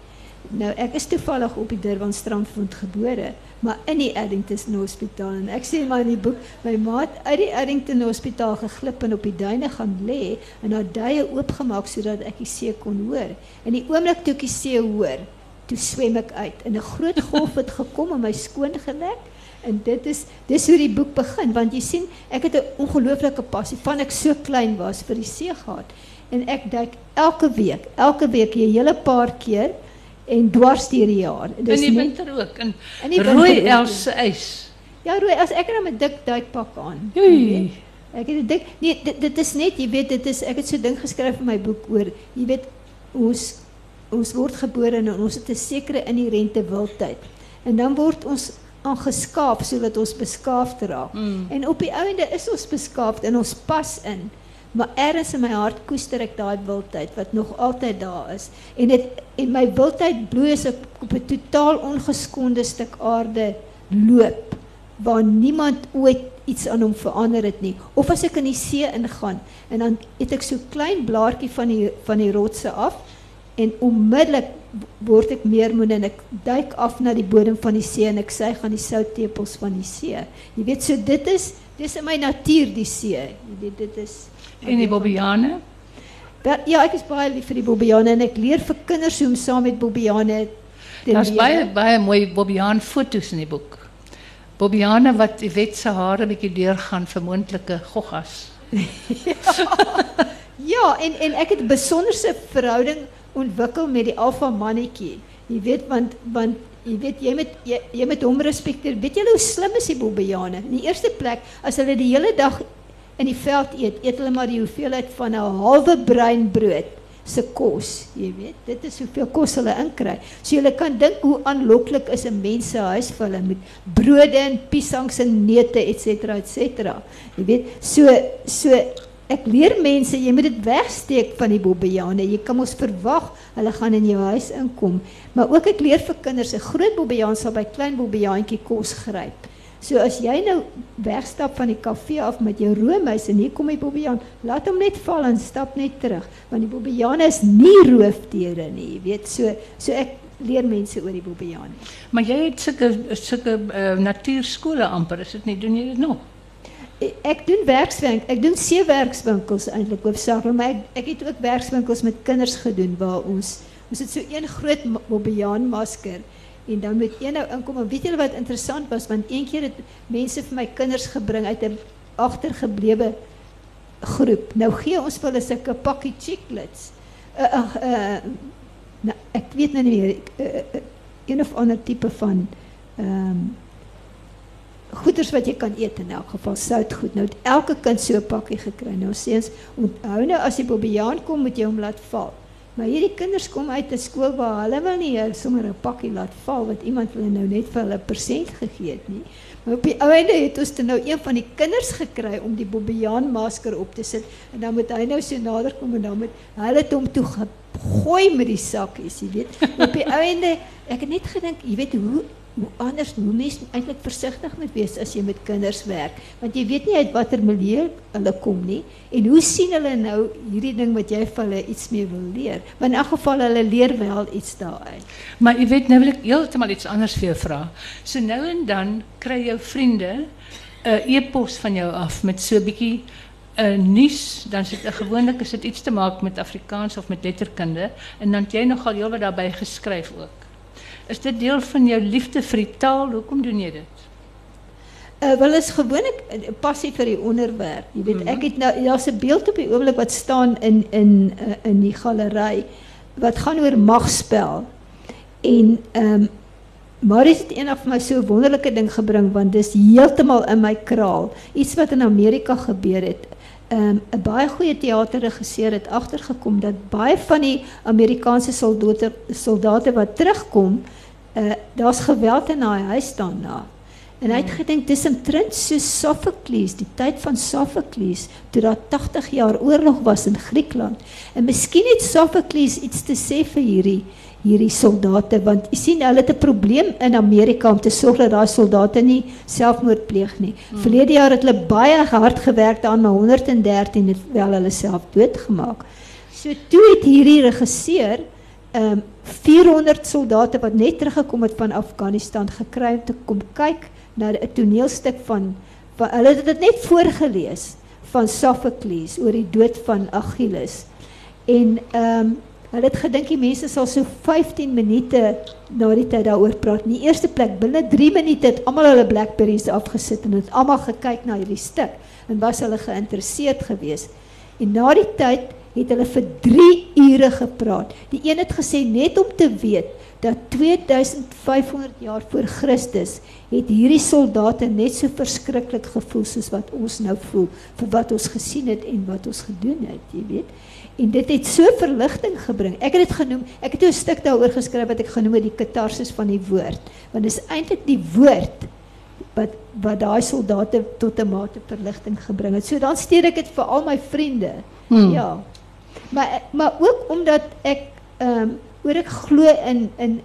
Nou ek is toevallig op die Durbanstrandfront gebore, maar in die Addington Hospitaal en ek sê maar in die boek, my ma het uit die Addington Hospitaal geglip en op die duine gaan lê en haar duie oopgemaak sodat ek die see kon hoor. En die oomblik toe ek die see hoor, toe swem ek uit. En 'n groot golf het gekom en my skoon gelek en dit is dis hoe die boek begin. Want jy sien ek het 'n ongelooflike passie. Van ek so klein was vir die see gehad. En ek duik elke week. Elke week 'n hele paar keer. En dwars deur die jaar. In Dis die net- winter ook. In In die winter rooi ook, els se ys. ja rooi as ek het 'n dik duikpak aan. Jy Joei. weet. Ek het 'n dik nee dit, dit is net jy weet dit is ek het so ding geskryf in my boek oor jy weet ons ons word gebore en ons het 'n sekere inherente wildheid. En dan word ons aangeskaap sodat ons beskaafd raak. Mm. En op die einde is ons beskaafd en ons pas in. Maar ergens in my hart koester ek daai wildheid wat nog altyd daar is. En dit en my wildheid as ek op 'n totaal ongeskonde stuk aarde loop waar niemand ooit iets aan hom verander het nie. Of as ek in die see ingaan en dan het ek so klein blaartjie van die van die rotse af en onmiddellik word ek meermoed en ek duik af na die bodem van die see en ek suig aan die souttepels van die see. Jy weet so dit is dis in my natuur die see. Jy weet dit is En die bobbiane. Wel, ja, ek is baie lief vir die bobbiane en ek leer vir kinders hoe om saam met bobbiane te Daar's baie baie mooi bobbiaan foto's in die boek. Bobbiane wat die wet se hare bietjie deurgaan vir moontlike goggas. Ja, en en ek het 'n besonderse verhouding ontwikkel met die alfa mannetjie. Jy weet want want jy weet jy moet jy, jy moet hom respekteer. Weet jy hoe slim is die bobbejane? In die eerste plek, as hulle die hele dag in die veld eet, eet hulle maar die hoeveelheid van 'n halwe breinbrood se kos, jy weet. Dit is hoeveel kos hulle inkry. So jy kan dink hoe aanloklik is 'n mens se huis vir hulle met brode en piesangs en neute ens ens. Jy weet, so so ek leer mense jy moet dit wegsteek van die bobbejane. Jy kan mos verwag hulle gaan in jou huis inkom. Maar ook ek leer vir kinders 'n groot bobbejaan sal by klein bobbejaantjie kos gryp. So as jy nou wegstap van die kafee af met jou roomhuis en hier kom die bobbejaan, laat hom net val en stap net terug want die bobbejane is nie roofdiere nie, jy weet. So so ek leer mense oor die bobbejaan. Maar jy het sulke sulke uh, natuurskole amper, is dit nie doen jy dit nog? Ek doen werkswinkel, ek doen sewe werkswinkels hoofsaaklik, maar ek het ook werkswinkels met kinders gedoen waar ons ons het so een groot bobbejaan masker en dan moet een nou inkom en weet julle wat interessant was want een keer het mense vir my kinders gebring uit 'n agtergeblewe groep. Nou gee ons vir hulle sulke pakkie chocolates. Uh, uh, uh, nou, ek weet nou nie meer uh, een of ander tipe van ehm goeders wat jy kan eet in elk geval soutgoed. Nou het elke kind so 'n pakkie gekry. Nou seuns, onthou nou as die bobbejaan kom moet jy hom laat val. Maar hierdie kinders kom uit 'n skool waar hulle wil nie sommer 'n pakkie laat val wat iemand hulle nou net vir hulle persent gegee het nie. Maar op die einde het ons dan nou een van die kinders gekry om die bobbejaan masker op te sit en dan moet hy nou so nader kom en dan moet hulle dit hom toe gooi met die sakkies, jy weet. Op die einde ek het net gedink, jy weet hoe anders hoe mens eintlik versigtig moet wees as jy met kinders werk? Want jy weet nie uit watter milieu hulle kom nie. En hoe sien hulle nou hierdie ding wat jy vir hulle iets mee wil leer? Want in elk geval hulle leer wel iets daaruit. Maar jy weet nou wil ek heeltemal iets anders vir jou vra. So nou en dan kry jou vriende 'n e-pos van jou af met so 'n bietjie uh, nuus. Dan sit 'n gewoonlik is dit iets te maak met Afrikaans of met letterkunde. En dan jy nogal heelwat daarbey geskryf ook is dit deel van jou liefde vir die taal? Hoekom doen jy dit? Uh, wel is gewoonlik uh, passie vir die onderwerp. Jy weet, mm -hmm. ek het nou daar's 'n beeld op die oomblik wat staan in in uh, in die galery wat gaan oor magspel. En ehm um, maar is dit eendag vir my so 'n wonderlike ding gebring want dis heeltemal in my kraal. Iets wat in Amerika gebeur het. Ehm um, 'n baie goeie teaterregisseur het agtergekom dat baie van die Amerikaanse soldate soldate wat terugkom uh, daar's geweld in daai huis daarna. En hy het hmm. gedink dis 'n trend so Sophocles, die tyd van Sophocles, toe daar 80 jaar oorlog was in Griekeland. En miskien het Sophocles iets te sê vir hierdie hierdie soldate want jy sien hulle het 'n probleem in Amerika om te sorg dat daai soldate nie selfmoord pleeg nie. Hmm. Verlede jaar het hulle baie hard gewerk daaraan maar 113 het wel hulle self doodgemaak. So toe het hierdie regisseur um, 400 soldate wat net teruggekom het van Afghanistan gekry om te kom kyk na 'n toneelstuk van, van hulle het dit net voorgeles van Sophocles oor die dood van Achilles. En ehm um, hulle het gedink die mense sal so 15 minute na die tyd daaroor praat. In die eerste plek binne 3 minute het almal hulle Blackberries afgesit en het almal gekyk na hierdie stuk en was hulle geïnteresseerd geweest. En na die tyd het hulle vir 3 ure gepraat. Die een het gesê net om te weet dat 2500 jaar voor Christus het hierdie soldate net so verskriklik gevoel soos wat ons nou voel vir wat ons gesien het en wat ons gedoen het, jy weet. En dit het so verligting gebring. Ek het dit genoem, ek het 'n stuk daaroor geskryf wat ek genoem het die katarsis van die woord, want dit is eintlik die woord wat wat daai soldate tot 'n mate verligting gebring het. So dan steek ek dit vir al my vriende. Hmm. Ja. Maar maar ook omdat ek ehm um, oor ek glo in in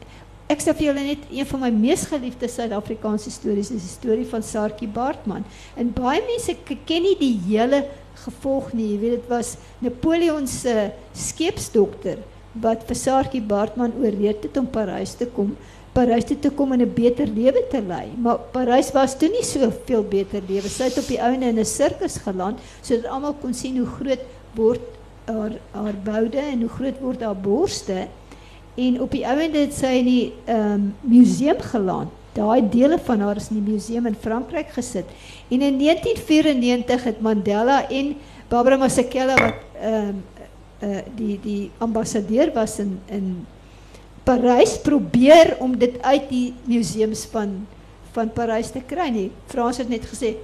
ek sê vir julle net een van my mees geliefde Suid-Afrikaanse stories is die storie van Saartjie Baartman. En baie mense ken nie die hele gevolg nie. Jy weet dit was Napoleon se skeepsdokter wat vir Saartjie Baartman ooreed het om Parys te kom. Parys toe te kom en 'n beter lewe te lei. Maar Parys was toe nie so veel beter lewe. Sy het op die ouene in 'n sirkus geland sodat almal kon sien hoe groot word haar haar en hoe groot word haar borste. En op die einde het sy in die um, museum geland. Daai dele van haar is in die museum in Frankryk gesit. En in 1994 het Mandela en Barbara Masekela wat um, uh, die die ambassadeur was in in Parys probeer om dit uit die museums van van Parys te kry nie. Frans het net gesê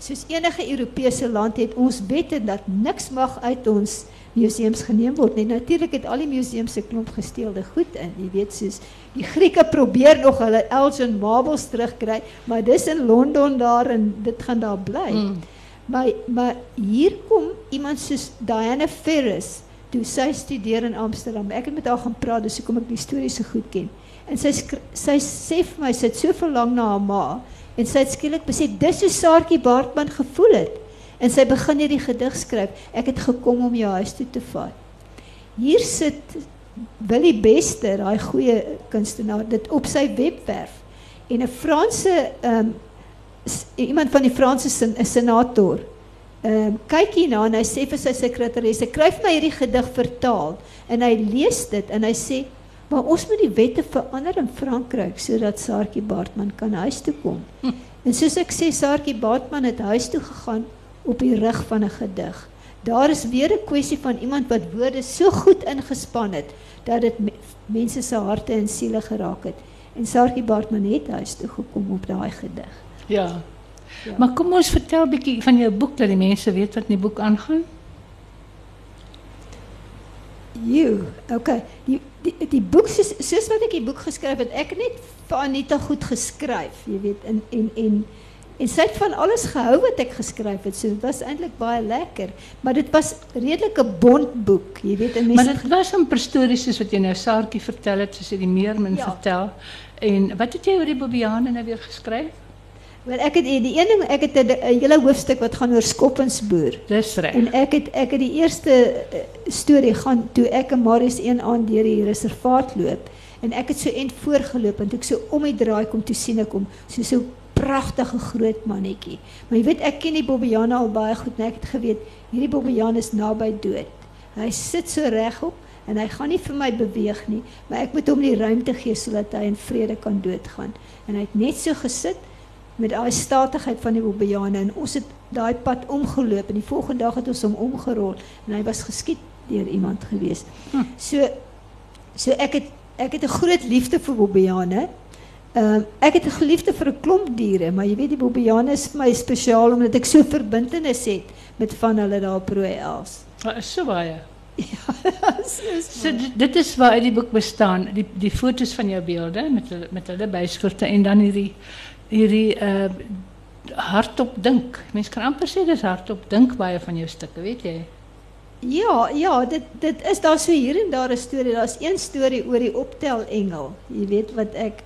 soos enige Europese land het ons wette dat niks mag uit ons museums geneem word nie. Natuurlik het al die museums se klomp gesteelde goed in. Jy weet soos die Grieke probeer nog hulle Elgin marbles terugkry, maar dis in Londen daar en dit gaan daar bly. Mm. Maar maar hier kom iemand soos Diana Ferris toe sy studeer in Amsterdam. Ek het met haar gaan praat, dis hoekom ek die storie so goed ken. En sy sy sê vir my sy het so verlang na haar ma en sy het skielik besef dis hoe Saartjie Baartman gevoel het. En sy begin hierdie gedig skryf. Ek het gekom om jou huis toe te vat. Hier sit Willie Bester, daai goeie kunstenaar, dit op sy webwerf. En 'n Franse ehm um, iemand van die Franse sen, senator um, kyk hierna en hy sê vir sy sekretaresse, "Skryf my hierdie gedig vertaal." En hy lees dit en hy sê, "Maar ons moet die wette verander in Frankryk sodat Saartjie Baartman kan huis toe kom." Hm. En soos ek sê, Saartjie Baartman het huis toe gegaan op die rug van 'n gedig. Daar is weer 'n kwessie van iemand wat woorde so goed ingespan het dat dit mense se harte en siele geraak het. En Sarkie Bartman het huis toe gekom op daai gedig. Ja. ja. Maar kom ons vertel 'n bietjie van jou boek dat die mense weet wat in die boek aangaan. Jo, okay. Die die die boek soos wat ek die boek geskryf het, ek het net vir Anita goed geskryf, jy weet, in en en En sy het van alles gehou wat ek geskryf het. So dit was eintlik baie lekker, maar dit was redelik 'n bond boek, jy weet, en Maar dit was 'n stories soos wat jy nou Saartjie vertel het, soos jy die meermin ja. vertel. En wat het jy oor die Bobiane nou weer geskryf? Wel ek het die een ding ek het 'n hele hoofstuk wat gaan oor Skoppensboer. Dis reg. En ek het ek het die eerste uh, storie gaan toe ek en Marius een aand deur die reservaat loop en ek het so end voorgeloop en toe ek so om die draai kom toe sien ek hom so so pragtige groot mannetjie. Maar jy weet ek ken die Bobbejane al baie goed, net ek het geweet hierdie Bobbejane is naby dood. Hy sit so regop en hy gaan nie vir my beweeg nie, maar ek moet hom die ruimte gee sodat hy in vrede kan doodgaan. En hy het net so gesit met daai statigheid van die Bobbejane en ons het daai pad omgeloop en die volgende dag het ons hom omgerol en hy was geskiet deur iemand gewees. Hm. So so ek het ek het 'n groot liefde vir Bobbejane. Ehm uh, ek het 'n geliefde vir 'n klomp diere, maar jy weet die bobiane is vir my spesiaal omdat ek so verbintenis het met van hulle daar op Rooi Els. Maar is so baie. Ja, so, dit is waar die boek bestaan, die die foto's van jou beelde met hulle met hulle byskrifte en dan hierdie hierdie uh hardop dink. Mense kan amper sê dis hardop dink baie van jou stukke, weet jy? Ja, ja, dit dit is daar so hier en daar 'n storie. Daar's een storie oor die optel engel. Jy weet wat ek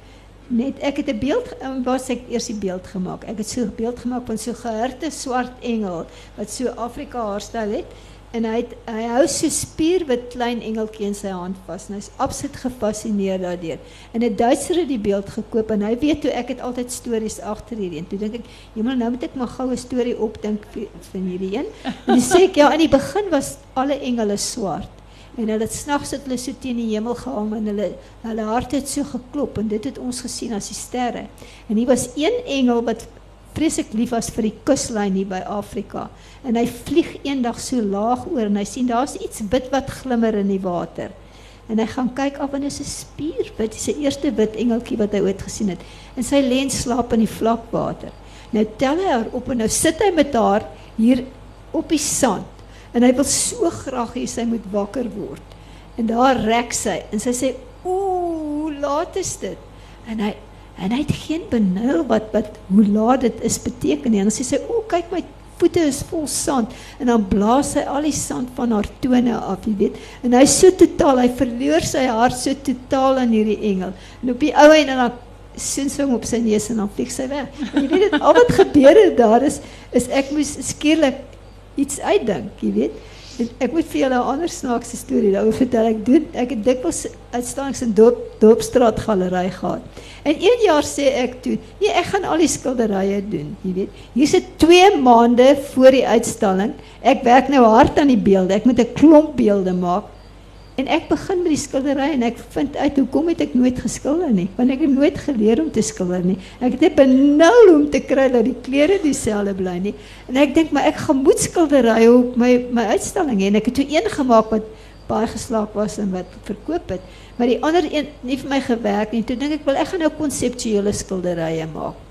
net ek het 'n beeld was ek eers die beeld gemaak. Ek het so 'n beeld gemaak van so gehurte swart engel wat so Afrika haarstyl het en hy het, hy hou so spierwit klein engeltjie in sy hand vas en hy's absoluut gefassineer daardeur. En 'n Duitser het die beeld gekoop en hy weet hoe ek het altyd stories agter hierdie een. Toe dink ek, "Jemmel, nou moet ek maar gou 'n storie opdink vir hierdie een." En sê ek, ja, in die begin was alle engele swart. En hulle het snags het hulle so teen die hemel gehang en hulle hulle harte het so geklop en dit het ons gesien as die sterre. En hier was een engel wat vreeslik lief was vir die kuslyn hier by Afrika. En hy vlieg eendag so laag oor en hy sien daar's iets wit wat glimmer in die water. En hy gaan kyk af en is 'n spier, dit is die eerste wit engeltjie wat hy ooit gesien het. En sy lê en slaap in die vlak water. Nou tel hy haar op en nou sit hy met haar hier op die sand. En hy wil so graag hê sy moet wakker word. En daar rek sy en sy sê, "Ooh, laat is dit?" En hy en hy het geen benul wat wat hoe laat dit is beteken nie. En sy sê, "O, kyk my voete is vol sand." En dan blaas sy al die sand van haar tone af, jy weet. En hy so totaal, hy verloor sy hart so totaal aan hierdie engel. En op die ou en dan hom op sy neus en dan vlieg sy weg. En jy weet dit al wat gebeur het daar is is ek moes skielik iets uitdink, jy weet. Ek moet vir julle 'n ander snaakse storie daaroor vertel. Ek doen ek het dikwels uitstallings in Dorp Dorpstraat galery gehad. En een jaar sê ek toe, nee, ek gaan al die skilderye doen, jy weet. Hier sit 2 maande voor die uitstalling. Ek werk nou hard aan die beelde. Ek moet 'n klomp beelde maak. En ek begin met die skildery en ek vind uit hoekom het ek nooit geskilder nie? Want ek het nooit geleer om te skilder nie. Ek het net benul om te kry dat die kleure dieselfde bly nie. En ek dink maar ek gaan moet skilderye op uitstalling hê en ek het toe een gemaak wat baie geslaag was en wat verkoop het. Maar die ander een nie vir my gewerk nie. Toe dink ek wel ek gaan nou konseptuele skilderye maak.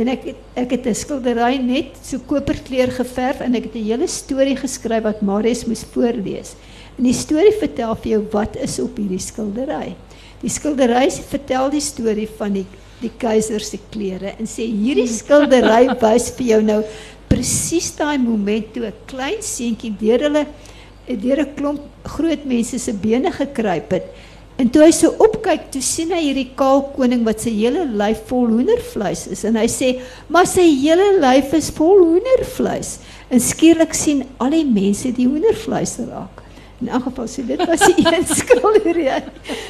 En ek het, ek het 'n skildery net so koperkleur geverf en ek het 'n hele storie geskryf wat Marius moes voorlees. En die storie vertel vir jou wat is op hierdie skildery. Die skildery vertel die storie van die die keiser se klere en sê hierdie skildery wys vir jou nou presies daai moment toe 'n klein seentjie deur hulle deur 'n klomp groot mense se bene gekruip het. En toe hy so opkyk, toe sien hy hierdie kaal koning wat sy hele lyf vol hoendervleis is en hy sê, "Maar sy hele lyf is vol hoendervleis." En skielik sien al die mense die hoendervleis raak. In elk geval sê dit was die een skildery.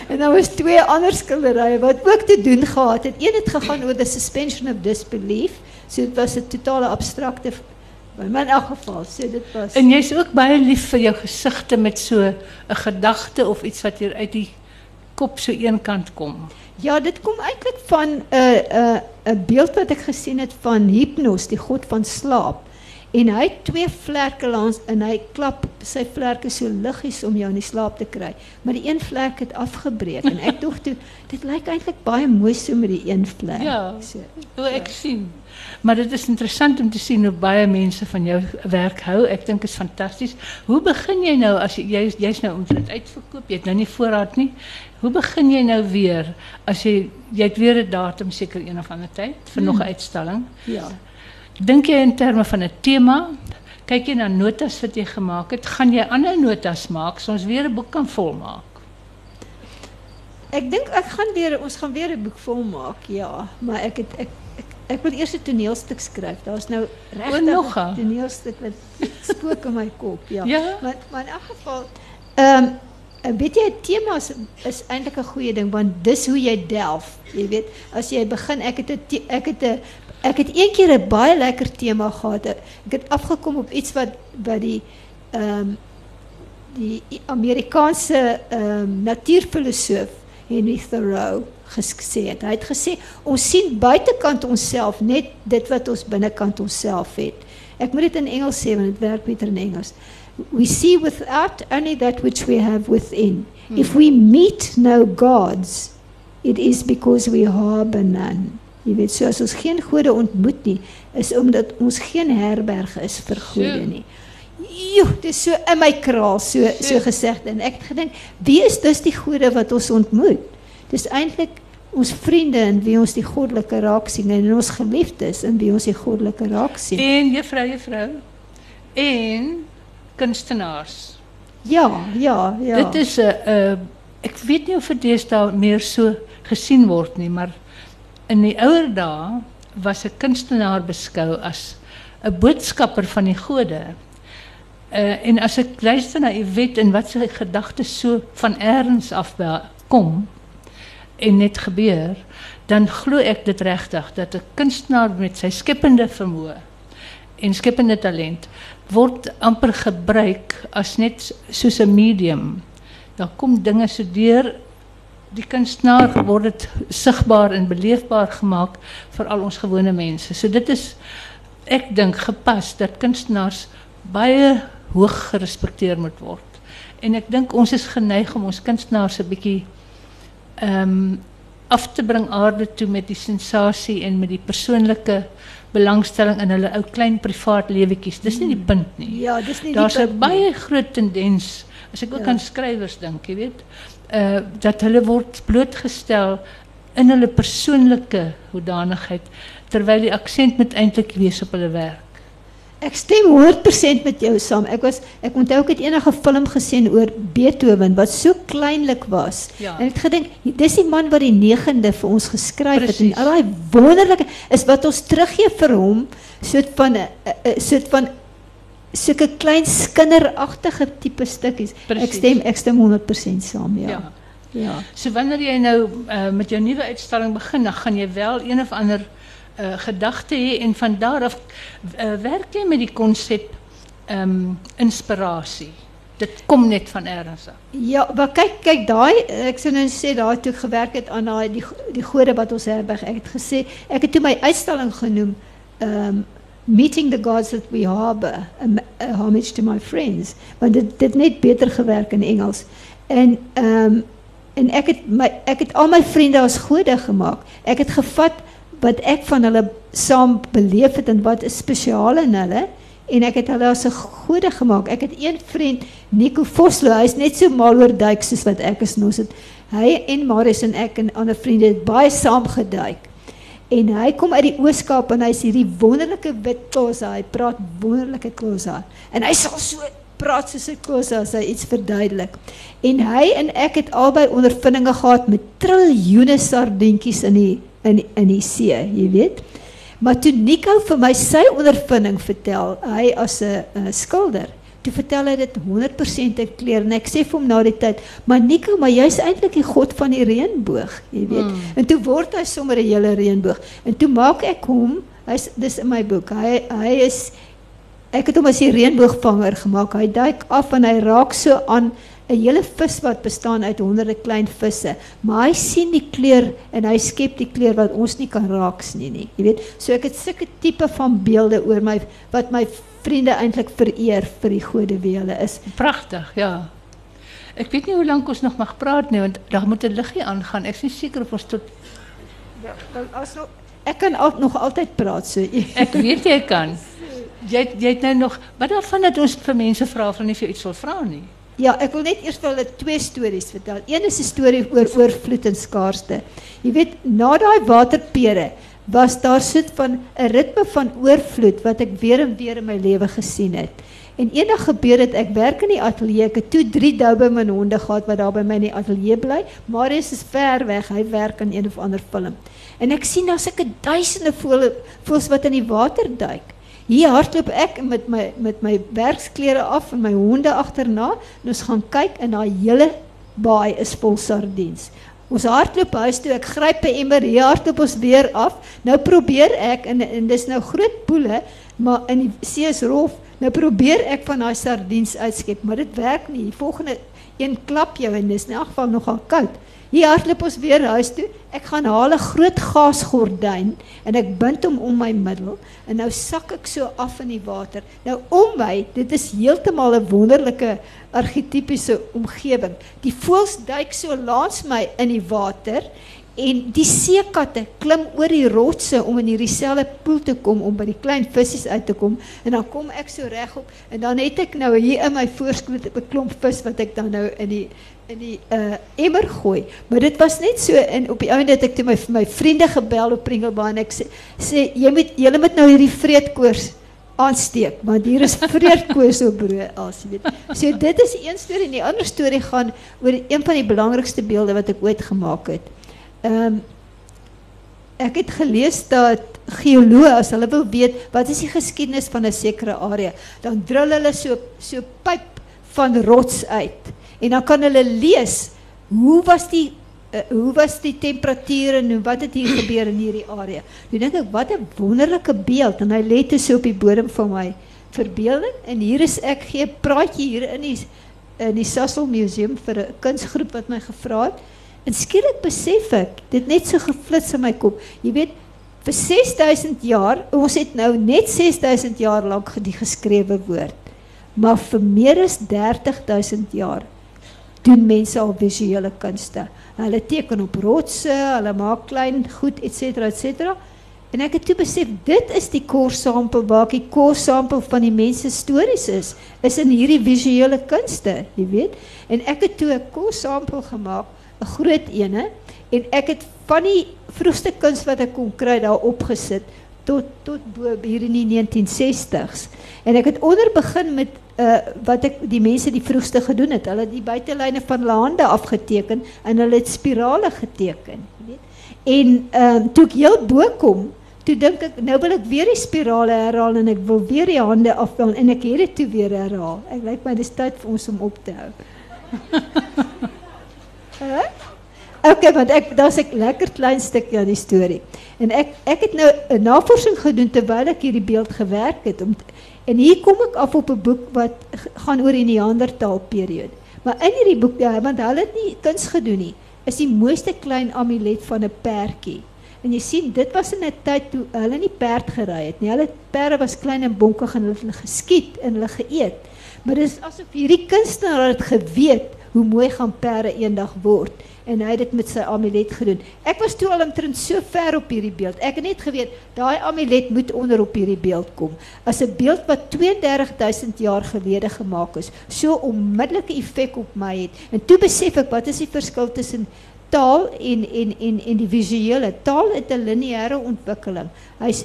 En dan was twee ander skilderye wat ook te doen gehad het. Een het gegaan oor the suspension of disbelief. So dit was 'n totale abstrakte maar in elk geval, so dit was En jy's ook baie lief vir jou gesigte met so 'n gedagte of iets wat hier uit die kop so een kant kom. Ja, dit kom eintlik van 'n uh, 'n uh, 'n beeld wat ek gesien het van Hypnos, die god van slaap. En hy het twee vlerke langs en hy klap sy vlerke so liggies om jou in die slaap te kry. Maar die een vlek het afgebreek en ek dink toe dit lyk eintlik baie mooi so met die een vlek. Ja. So. Ek sien. Maar dit is interessant om te sien hoe baie mense van jou werk hou. Ek dink dit is fantasties. Hoe begin jy nou as jy jy's jy's nou omtrent uitverkoop, jy het nou nie voorraad nie. Hoe begin jy nou weer as jy jy het weer 'n datum seker een of ander tyd vir nog 'n uitstalling? Ja. Dink jy in terme van 'n tema? Kyk jy na notas wat jy gemaak het? Gaan jy ander notas maak soms weer 'n boek kan volmaak? Ek dink ek gaan weer ons gaan weer 'n boek volmaak, ja, maar ek het ek ek, ek wil eers 'n toneelstuk skryf. Daar's nou regtig 'n? toneelstuk wat spook in my kop, ja. Ja? Maar maar in elk geval ehm um, weet jy temas is eintlik 'n goeie ding want dis hoe jy delf. Jy weet, as jy begin ek het 'n te- ek het 'n ek het een keer 'n baie lekker tema gehad. Ek het afgekom op iets wat wat die ehm um, die Amerikaanse ehm um, natuurfilosoof Henry Thoreau gesê het. Hy het gesê ons sien buitekant onsself net dit wat ons binnekant onsself het. Ek moet dit in Engels sê want dit werk beter in Engels. We see without only that which we have within. If we meet no gods, it is because we harbor none. Jy weet, so as ons geen gode ontmoet nie, is omdat ons geen herberg is vir gode nie. Joe, dit is so in my kraal so so Sjoe. gesegd en ek het gedink, wie is dus die gode wat ons ontmoet? Dis eintlik ons vriende en wie ons die goddelike raak sien en ons geliefdes en wie ons die goddelike raak sien. En juffrou, juffrou. En kunstenaars. Ja, ja, ja. Dit is 'n uh, ek weet nie of dit deesdae meer so gesien word nie, maar in die ouer dae was 'n kunstenaar beskou as 'n boodskapper van die gode. Uh, en as ek luister na Yvette en wat sy gedagtes so van eers af kom en net gebeur, dan glo ek dit regtig dat 'n kunstenaar met sy skepende vermoë en skepende talent word amper gebruik as net soos 'n medium. Daar kom dinge so deur die kunstenaar word dit sigbaar en beleefbaar gemaak vir al ons gewone mense. So dit is ek dink gepas dat kunstenaars baie hoog gerespekteer moet word. En ek dink ons is geneig om ons kunstenaars 'n bietjie ehm um, af te bring aarde toe met die sensasie en met die persoonlike belangstelling in hulle ou klein privaat lewetjies. Dis nie die punt nie. Ja, dis nie Daar's die 'n baie groot tendens as ek ook Ja. aan skrywers dink, jy weet, uh dat hulle word blootgestel in hulle persoonlike hoedanigheid terwyl die aksent moet eintlik wees op hulle werk. Ek stem 100% met jou saam. Ek was ek onthou ek het enige film gesien oor Beethoven wat so kleinlik was. Ja. En ek het gedink dis die man wat die 9de vir ons geskryf het Presies. en al daai wonderlike is wat ons teruggee vir hom soort van 'n 'n soort van sulke klein skinderagtige tipe stukkies. Ek Presies. stem ek stem 100% saam, ja. ja. Ja. So wanneer jy nou uh, met jou nuwe uitstalling begin, dan gaan jy wel een of ander uh, gedagte hê en van daar af uh, werk jy met die konsep ehm um, inspirasie. Dit kom net van ergens af. Ja, maar kyk, kyk daai ek sou nou sê daai toe gewerk het aan daai die die gode wat ons herberg. Ek het gesê ek het toe my uitstalling genoem um meeting the gods that we harbor, a, a homage to my friends. Want dit dit net beter gewerk in Engels. En um en ek het my ek het al my vriende as gode gemaak. Ek het gevat wat ek van hulle saam beleef het en wat is spesiaal in hulle en ek het hulle as 'n gode gemaak. Ek het een vriend, Nico Vosloo, hy's net so mal oor duik soos wat ek is. Ons het hy en Marius en ek en ander vriende het baie saam geduik. En hy kom uit die Ooskaap en hy's hierdie wonderlike wit Xhosa. Hy praat wonderlike Xhosa. En hy sal so praat soos 'n Xhosa as hy iets verduidelik. En hy en ek het albei ondervindinge gehad met triljoene sardientjies in die in in die see, jy weet. Maar toe Nico vir my sy ondervinding vertel, hy as 'n skilder, toe vertel hy dit 100% in kleur en ek sê vir hom na die tyd, "Maar Nico, maar jy's eintlik die god van die reënboog, jy weet." Hmm. En toe word hy sommer 'n hele reënboog. En toe maak ek hom, hy's dis in my boek. Hy hy is ek het hom as die reënboogvanger gemaak. Hy duik af en hy raak so aan 'n hele vis wat bestaan uit honderde klein visse, maar hy sien die kleur en hy skep die kleur wat ons nie kan raak sien nie. Jy weet, so ek het sulke tipe van beelde oor my wat my vriende eintlik vereer vir die gode wie hulle is. Pragtig, ja. Ek weet nie hoe lank ons nog mag praat nie want daar moet 'n liggie aangaan. Ek is nie seker of ons tot ja, as nog ek kan al, nog altyd praat so. ek weet jy kan. Jy jy het nou nog wat daarvan dat ons vir mense vra of hulle nie vir iets wil vra nie. Ja, ek wil net eers vir hulle twee stories vertel. Een is 'n storie oor oorvloed en skaarste. Jy weet, na daai waterpere was daar sit van 'n ritme van oorvloed wat ek weer en weer in my lewe gesien het. En eendag gebeur dit ek werk in die ateljee, ek het toe 3 Doberman honde gehad wat daar by my in die ateljee bly. Marius is ver weg, hy werk aan een of ander film. En ek sien daar's ek 'n duisende voëls wat in die water duik. Hier hardloop ek met my met my werksklere af en my honde agterna en ons gaan kyk en daai hele baai is vol sardiens. Ons hardloop huis toe, ek gryp 'n emmer, hier hardloop ons weer af. Nou probeer ek en en dis nou groot poele, maar in die see is rof. Nou probeer ek van daai sardiens uitskep, maar dit werk nie. Die volgende een klap jou en dis in elk geval nogal koud. Hier hardloop ons weer huis toe. Ek gaan haal 'n groot gaasgordyn en ek bind hom om my middel en nou sak ek so af in die water. Nou om my, dit is heeltemal 'n wonderlike argetipiese omgewing. Die voëls duik so langs my in die water en die seekatte klim oor die rotse om in hierdie selfe poel te kom om by die klein visse uit te kom en dan kom ek so regop en dan het ek nou hier in my voorskoot 'n klomp vis wat ek dan nou in die in die uh emmer gooi. Maar dit was net so en op die einde het ek toe my my vriende op Pringelbaan en ek sê sê jy moet moet nou hierdie vreedkoors aansteek want hier is vreedkoors op brood as jy weet. So dit is een storie en die ander storie gaan oor een van die belangrikste beelde wat ek ooit gemaak het. Ehm um, ek het gelees dat geoloë as hulle wil weet wat is die geskiedenis van 'n sekere area, dan drill hulle so so pyp van rots uit en dan kan hulle lees hoe was die uh, hoe was die temperatuur en wat het hier gebeur in hierdie area. Nou dink ek wat 'n wonderlike beeld en hy lê te so op die bodem van my verbeelding en hier is ek gee praatjie hier in die in die Sasol Museum vir 'n kunsgroep wat my gevra het. En skielik besef ek, dit net so geflits in my kop. Jy weet, vir 6000 jaar, ons het nou net 6000 jaar lank die geskrewe woord. Maar vir meer as 30000 jaar doen mense al visuele kunste. Hulle teken op rotse, hulle maak klein goed et cetera et cetera. En ek het toe besef dit is die korsampel waar die korsampel van die mense stories is, is in hierdie visuele kunste, jy weet. En ek het toe 'n korsampel gemaak, 'n groot ene, en ek het van die vroegste kuns wat ek kon kry daar opgesit tot tot hier in die 1960s. En ek het onder begin met uh, wat ek die mense die vroegste gedoen het. Hulle die buitelyne van lande afgeteken en hulle het spirale geteken. En ehm uh, toe ek heel bo kom, toe dink ek nou wil ek weer die spirale herhaal en ek wil weer die hande afhaal en ek het toe weer herhaal. Ek lyk my dis tyd vir ons om op te hou. Okay, want ek daar's 'n lekker klein stukkie aan die storie. En ek ek het nou 'n navorsing gedoen terwyl ek hierdie beeld gewerk het om En hier kom ek af op 'n boek wat gaan oor die Neandertaal periode. Maar in hierdie boek, ja, want hulle het nie kuns gedoen nie, is die mooiste klein amulet van 'n perdjie. En jy sien, dit was in 'n tyd toe hulle nie perd gery het nie. Hulle perde was klein en bonkig en hulle geskiet en hulle geëet. Maar dis asof hierdie kunstenaar het geweet hoe mooi gaan perde eendag word en hy het dit met sy amulet gedoen. Ek was toe al omtrent so ver op hierdie beeld. Ek het net geweet daai amulet moet onder op hierdie beeld kom. As 'n beeld wat 32000 jaar gelede gemaak is, so onmiddellike effek op my het. En toe besef ek wat is die verskil tussen taal en en en en die visuele. Taal het 'n lineêre ontwikkeling. Hy's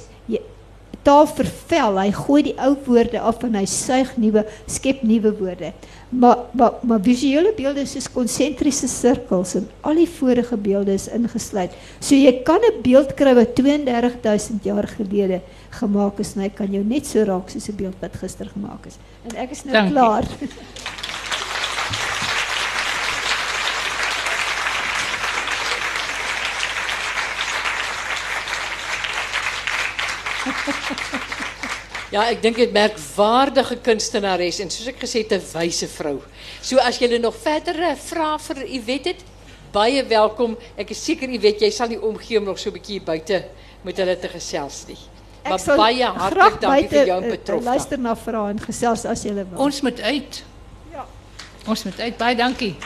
taal vervel. Hy gooi die ou woorde af en hy suig nuwe, skep nuwe woorde. Maar maar maar visuele beelde is soos konsentriese sirkels en al die vorige beelde is ingesluit. So jy kan 'n beeld kry wat 32000 jaar gelede gemaak is en hy kan jou net so raak soos 'n beeld wat gister gemaak is. En ek is nou Dankie. klaar. Ja, ek dink dit merkwaardige kunstenares en soos ek gesê het 'n wyse vrou. So as jy nog verdere vrae vir Iwet het, baie welkom. Ek is seker Iwet jy sal nie omgee om nog so 'n bietjie buite met hulle te gesels nie. Maar baie hartlik dankie vir jou eh, betroffe. Luister na vrae en gesels as jy wil. Ons moet uit. Ja. Ons moet uit. Baie dankie.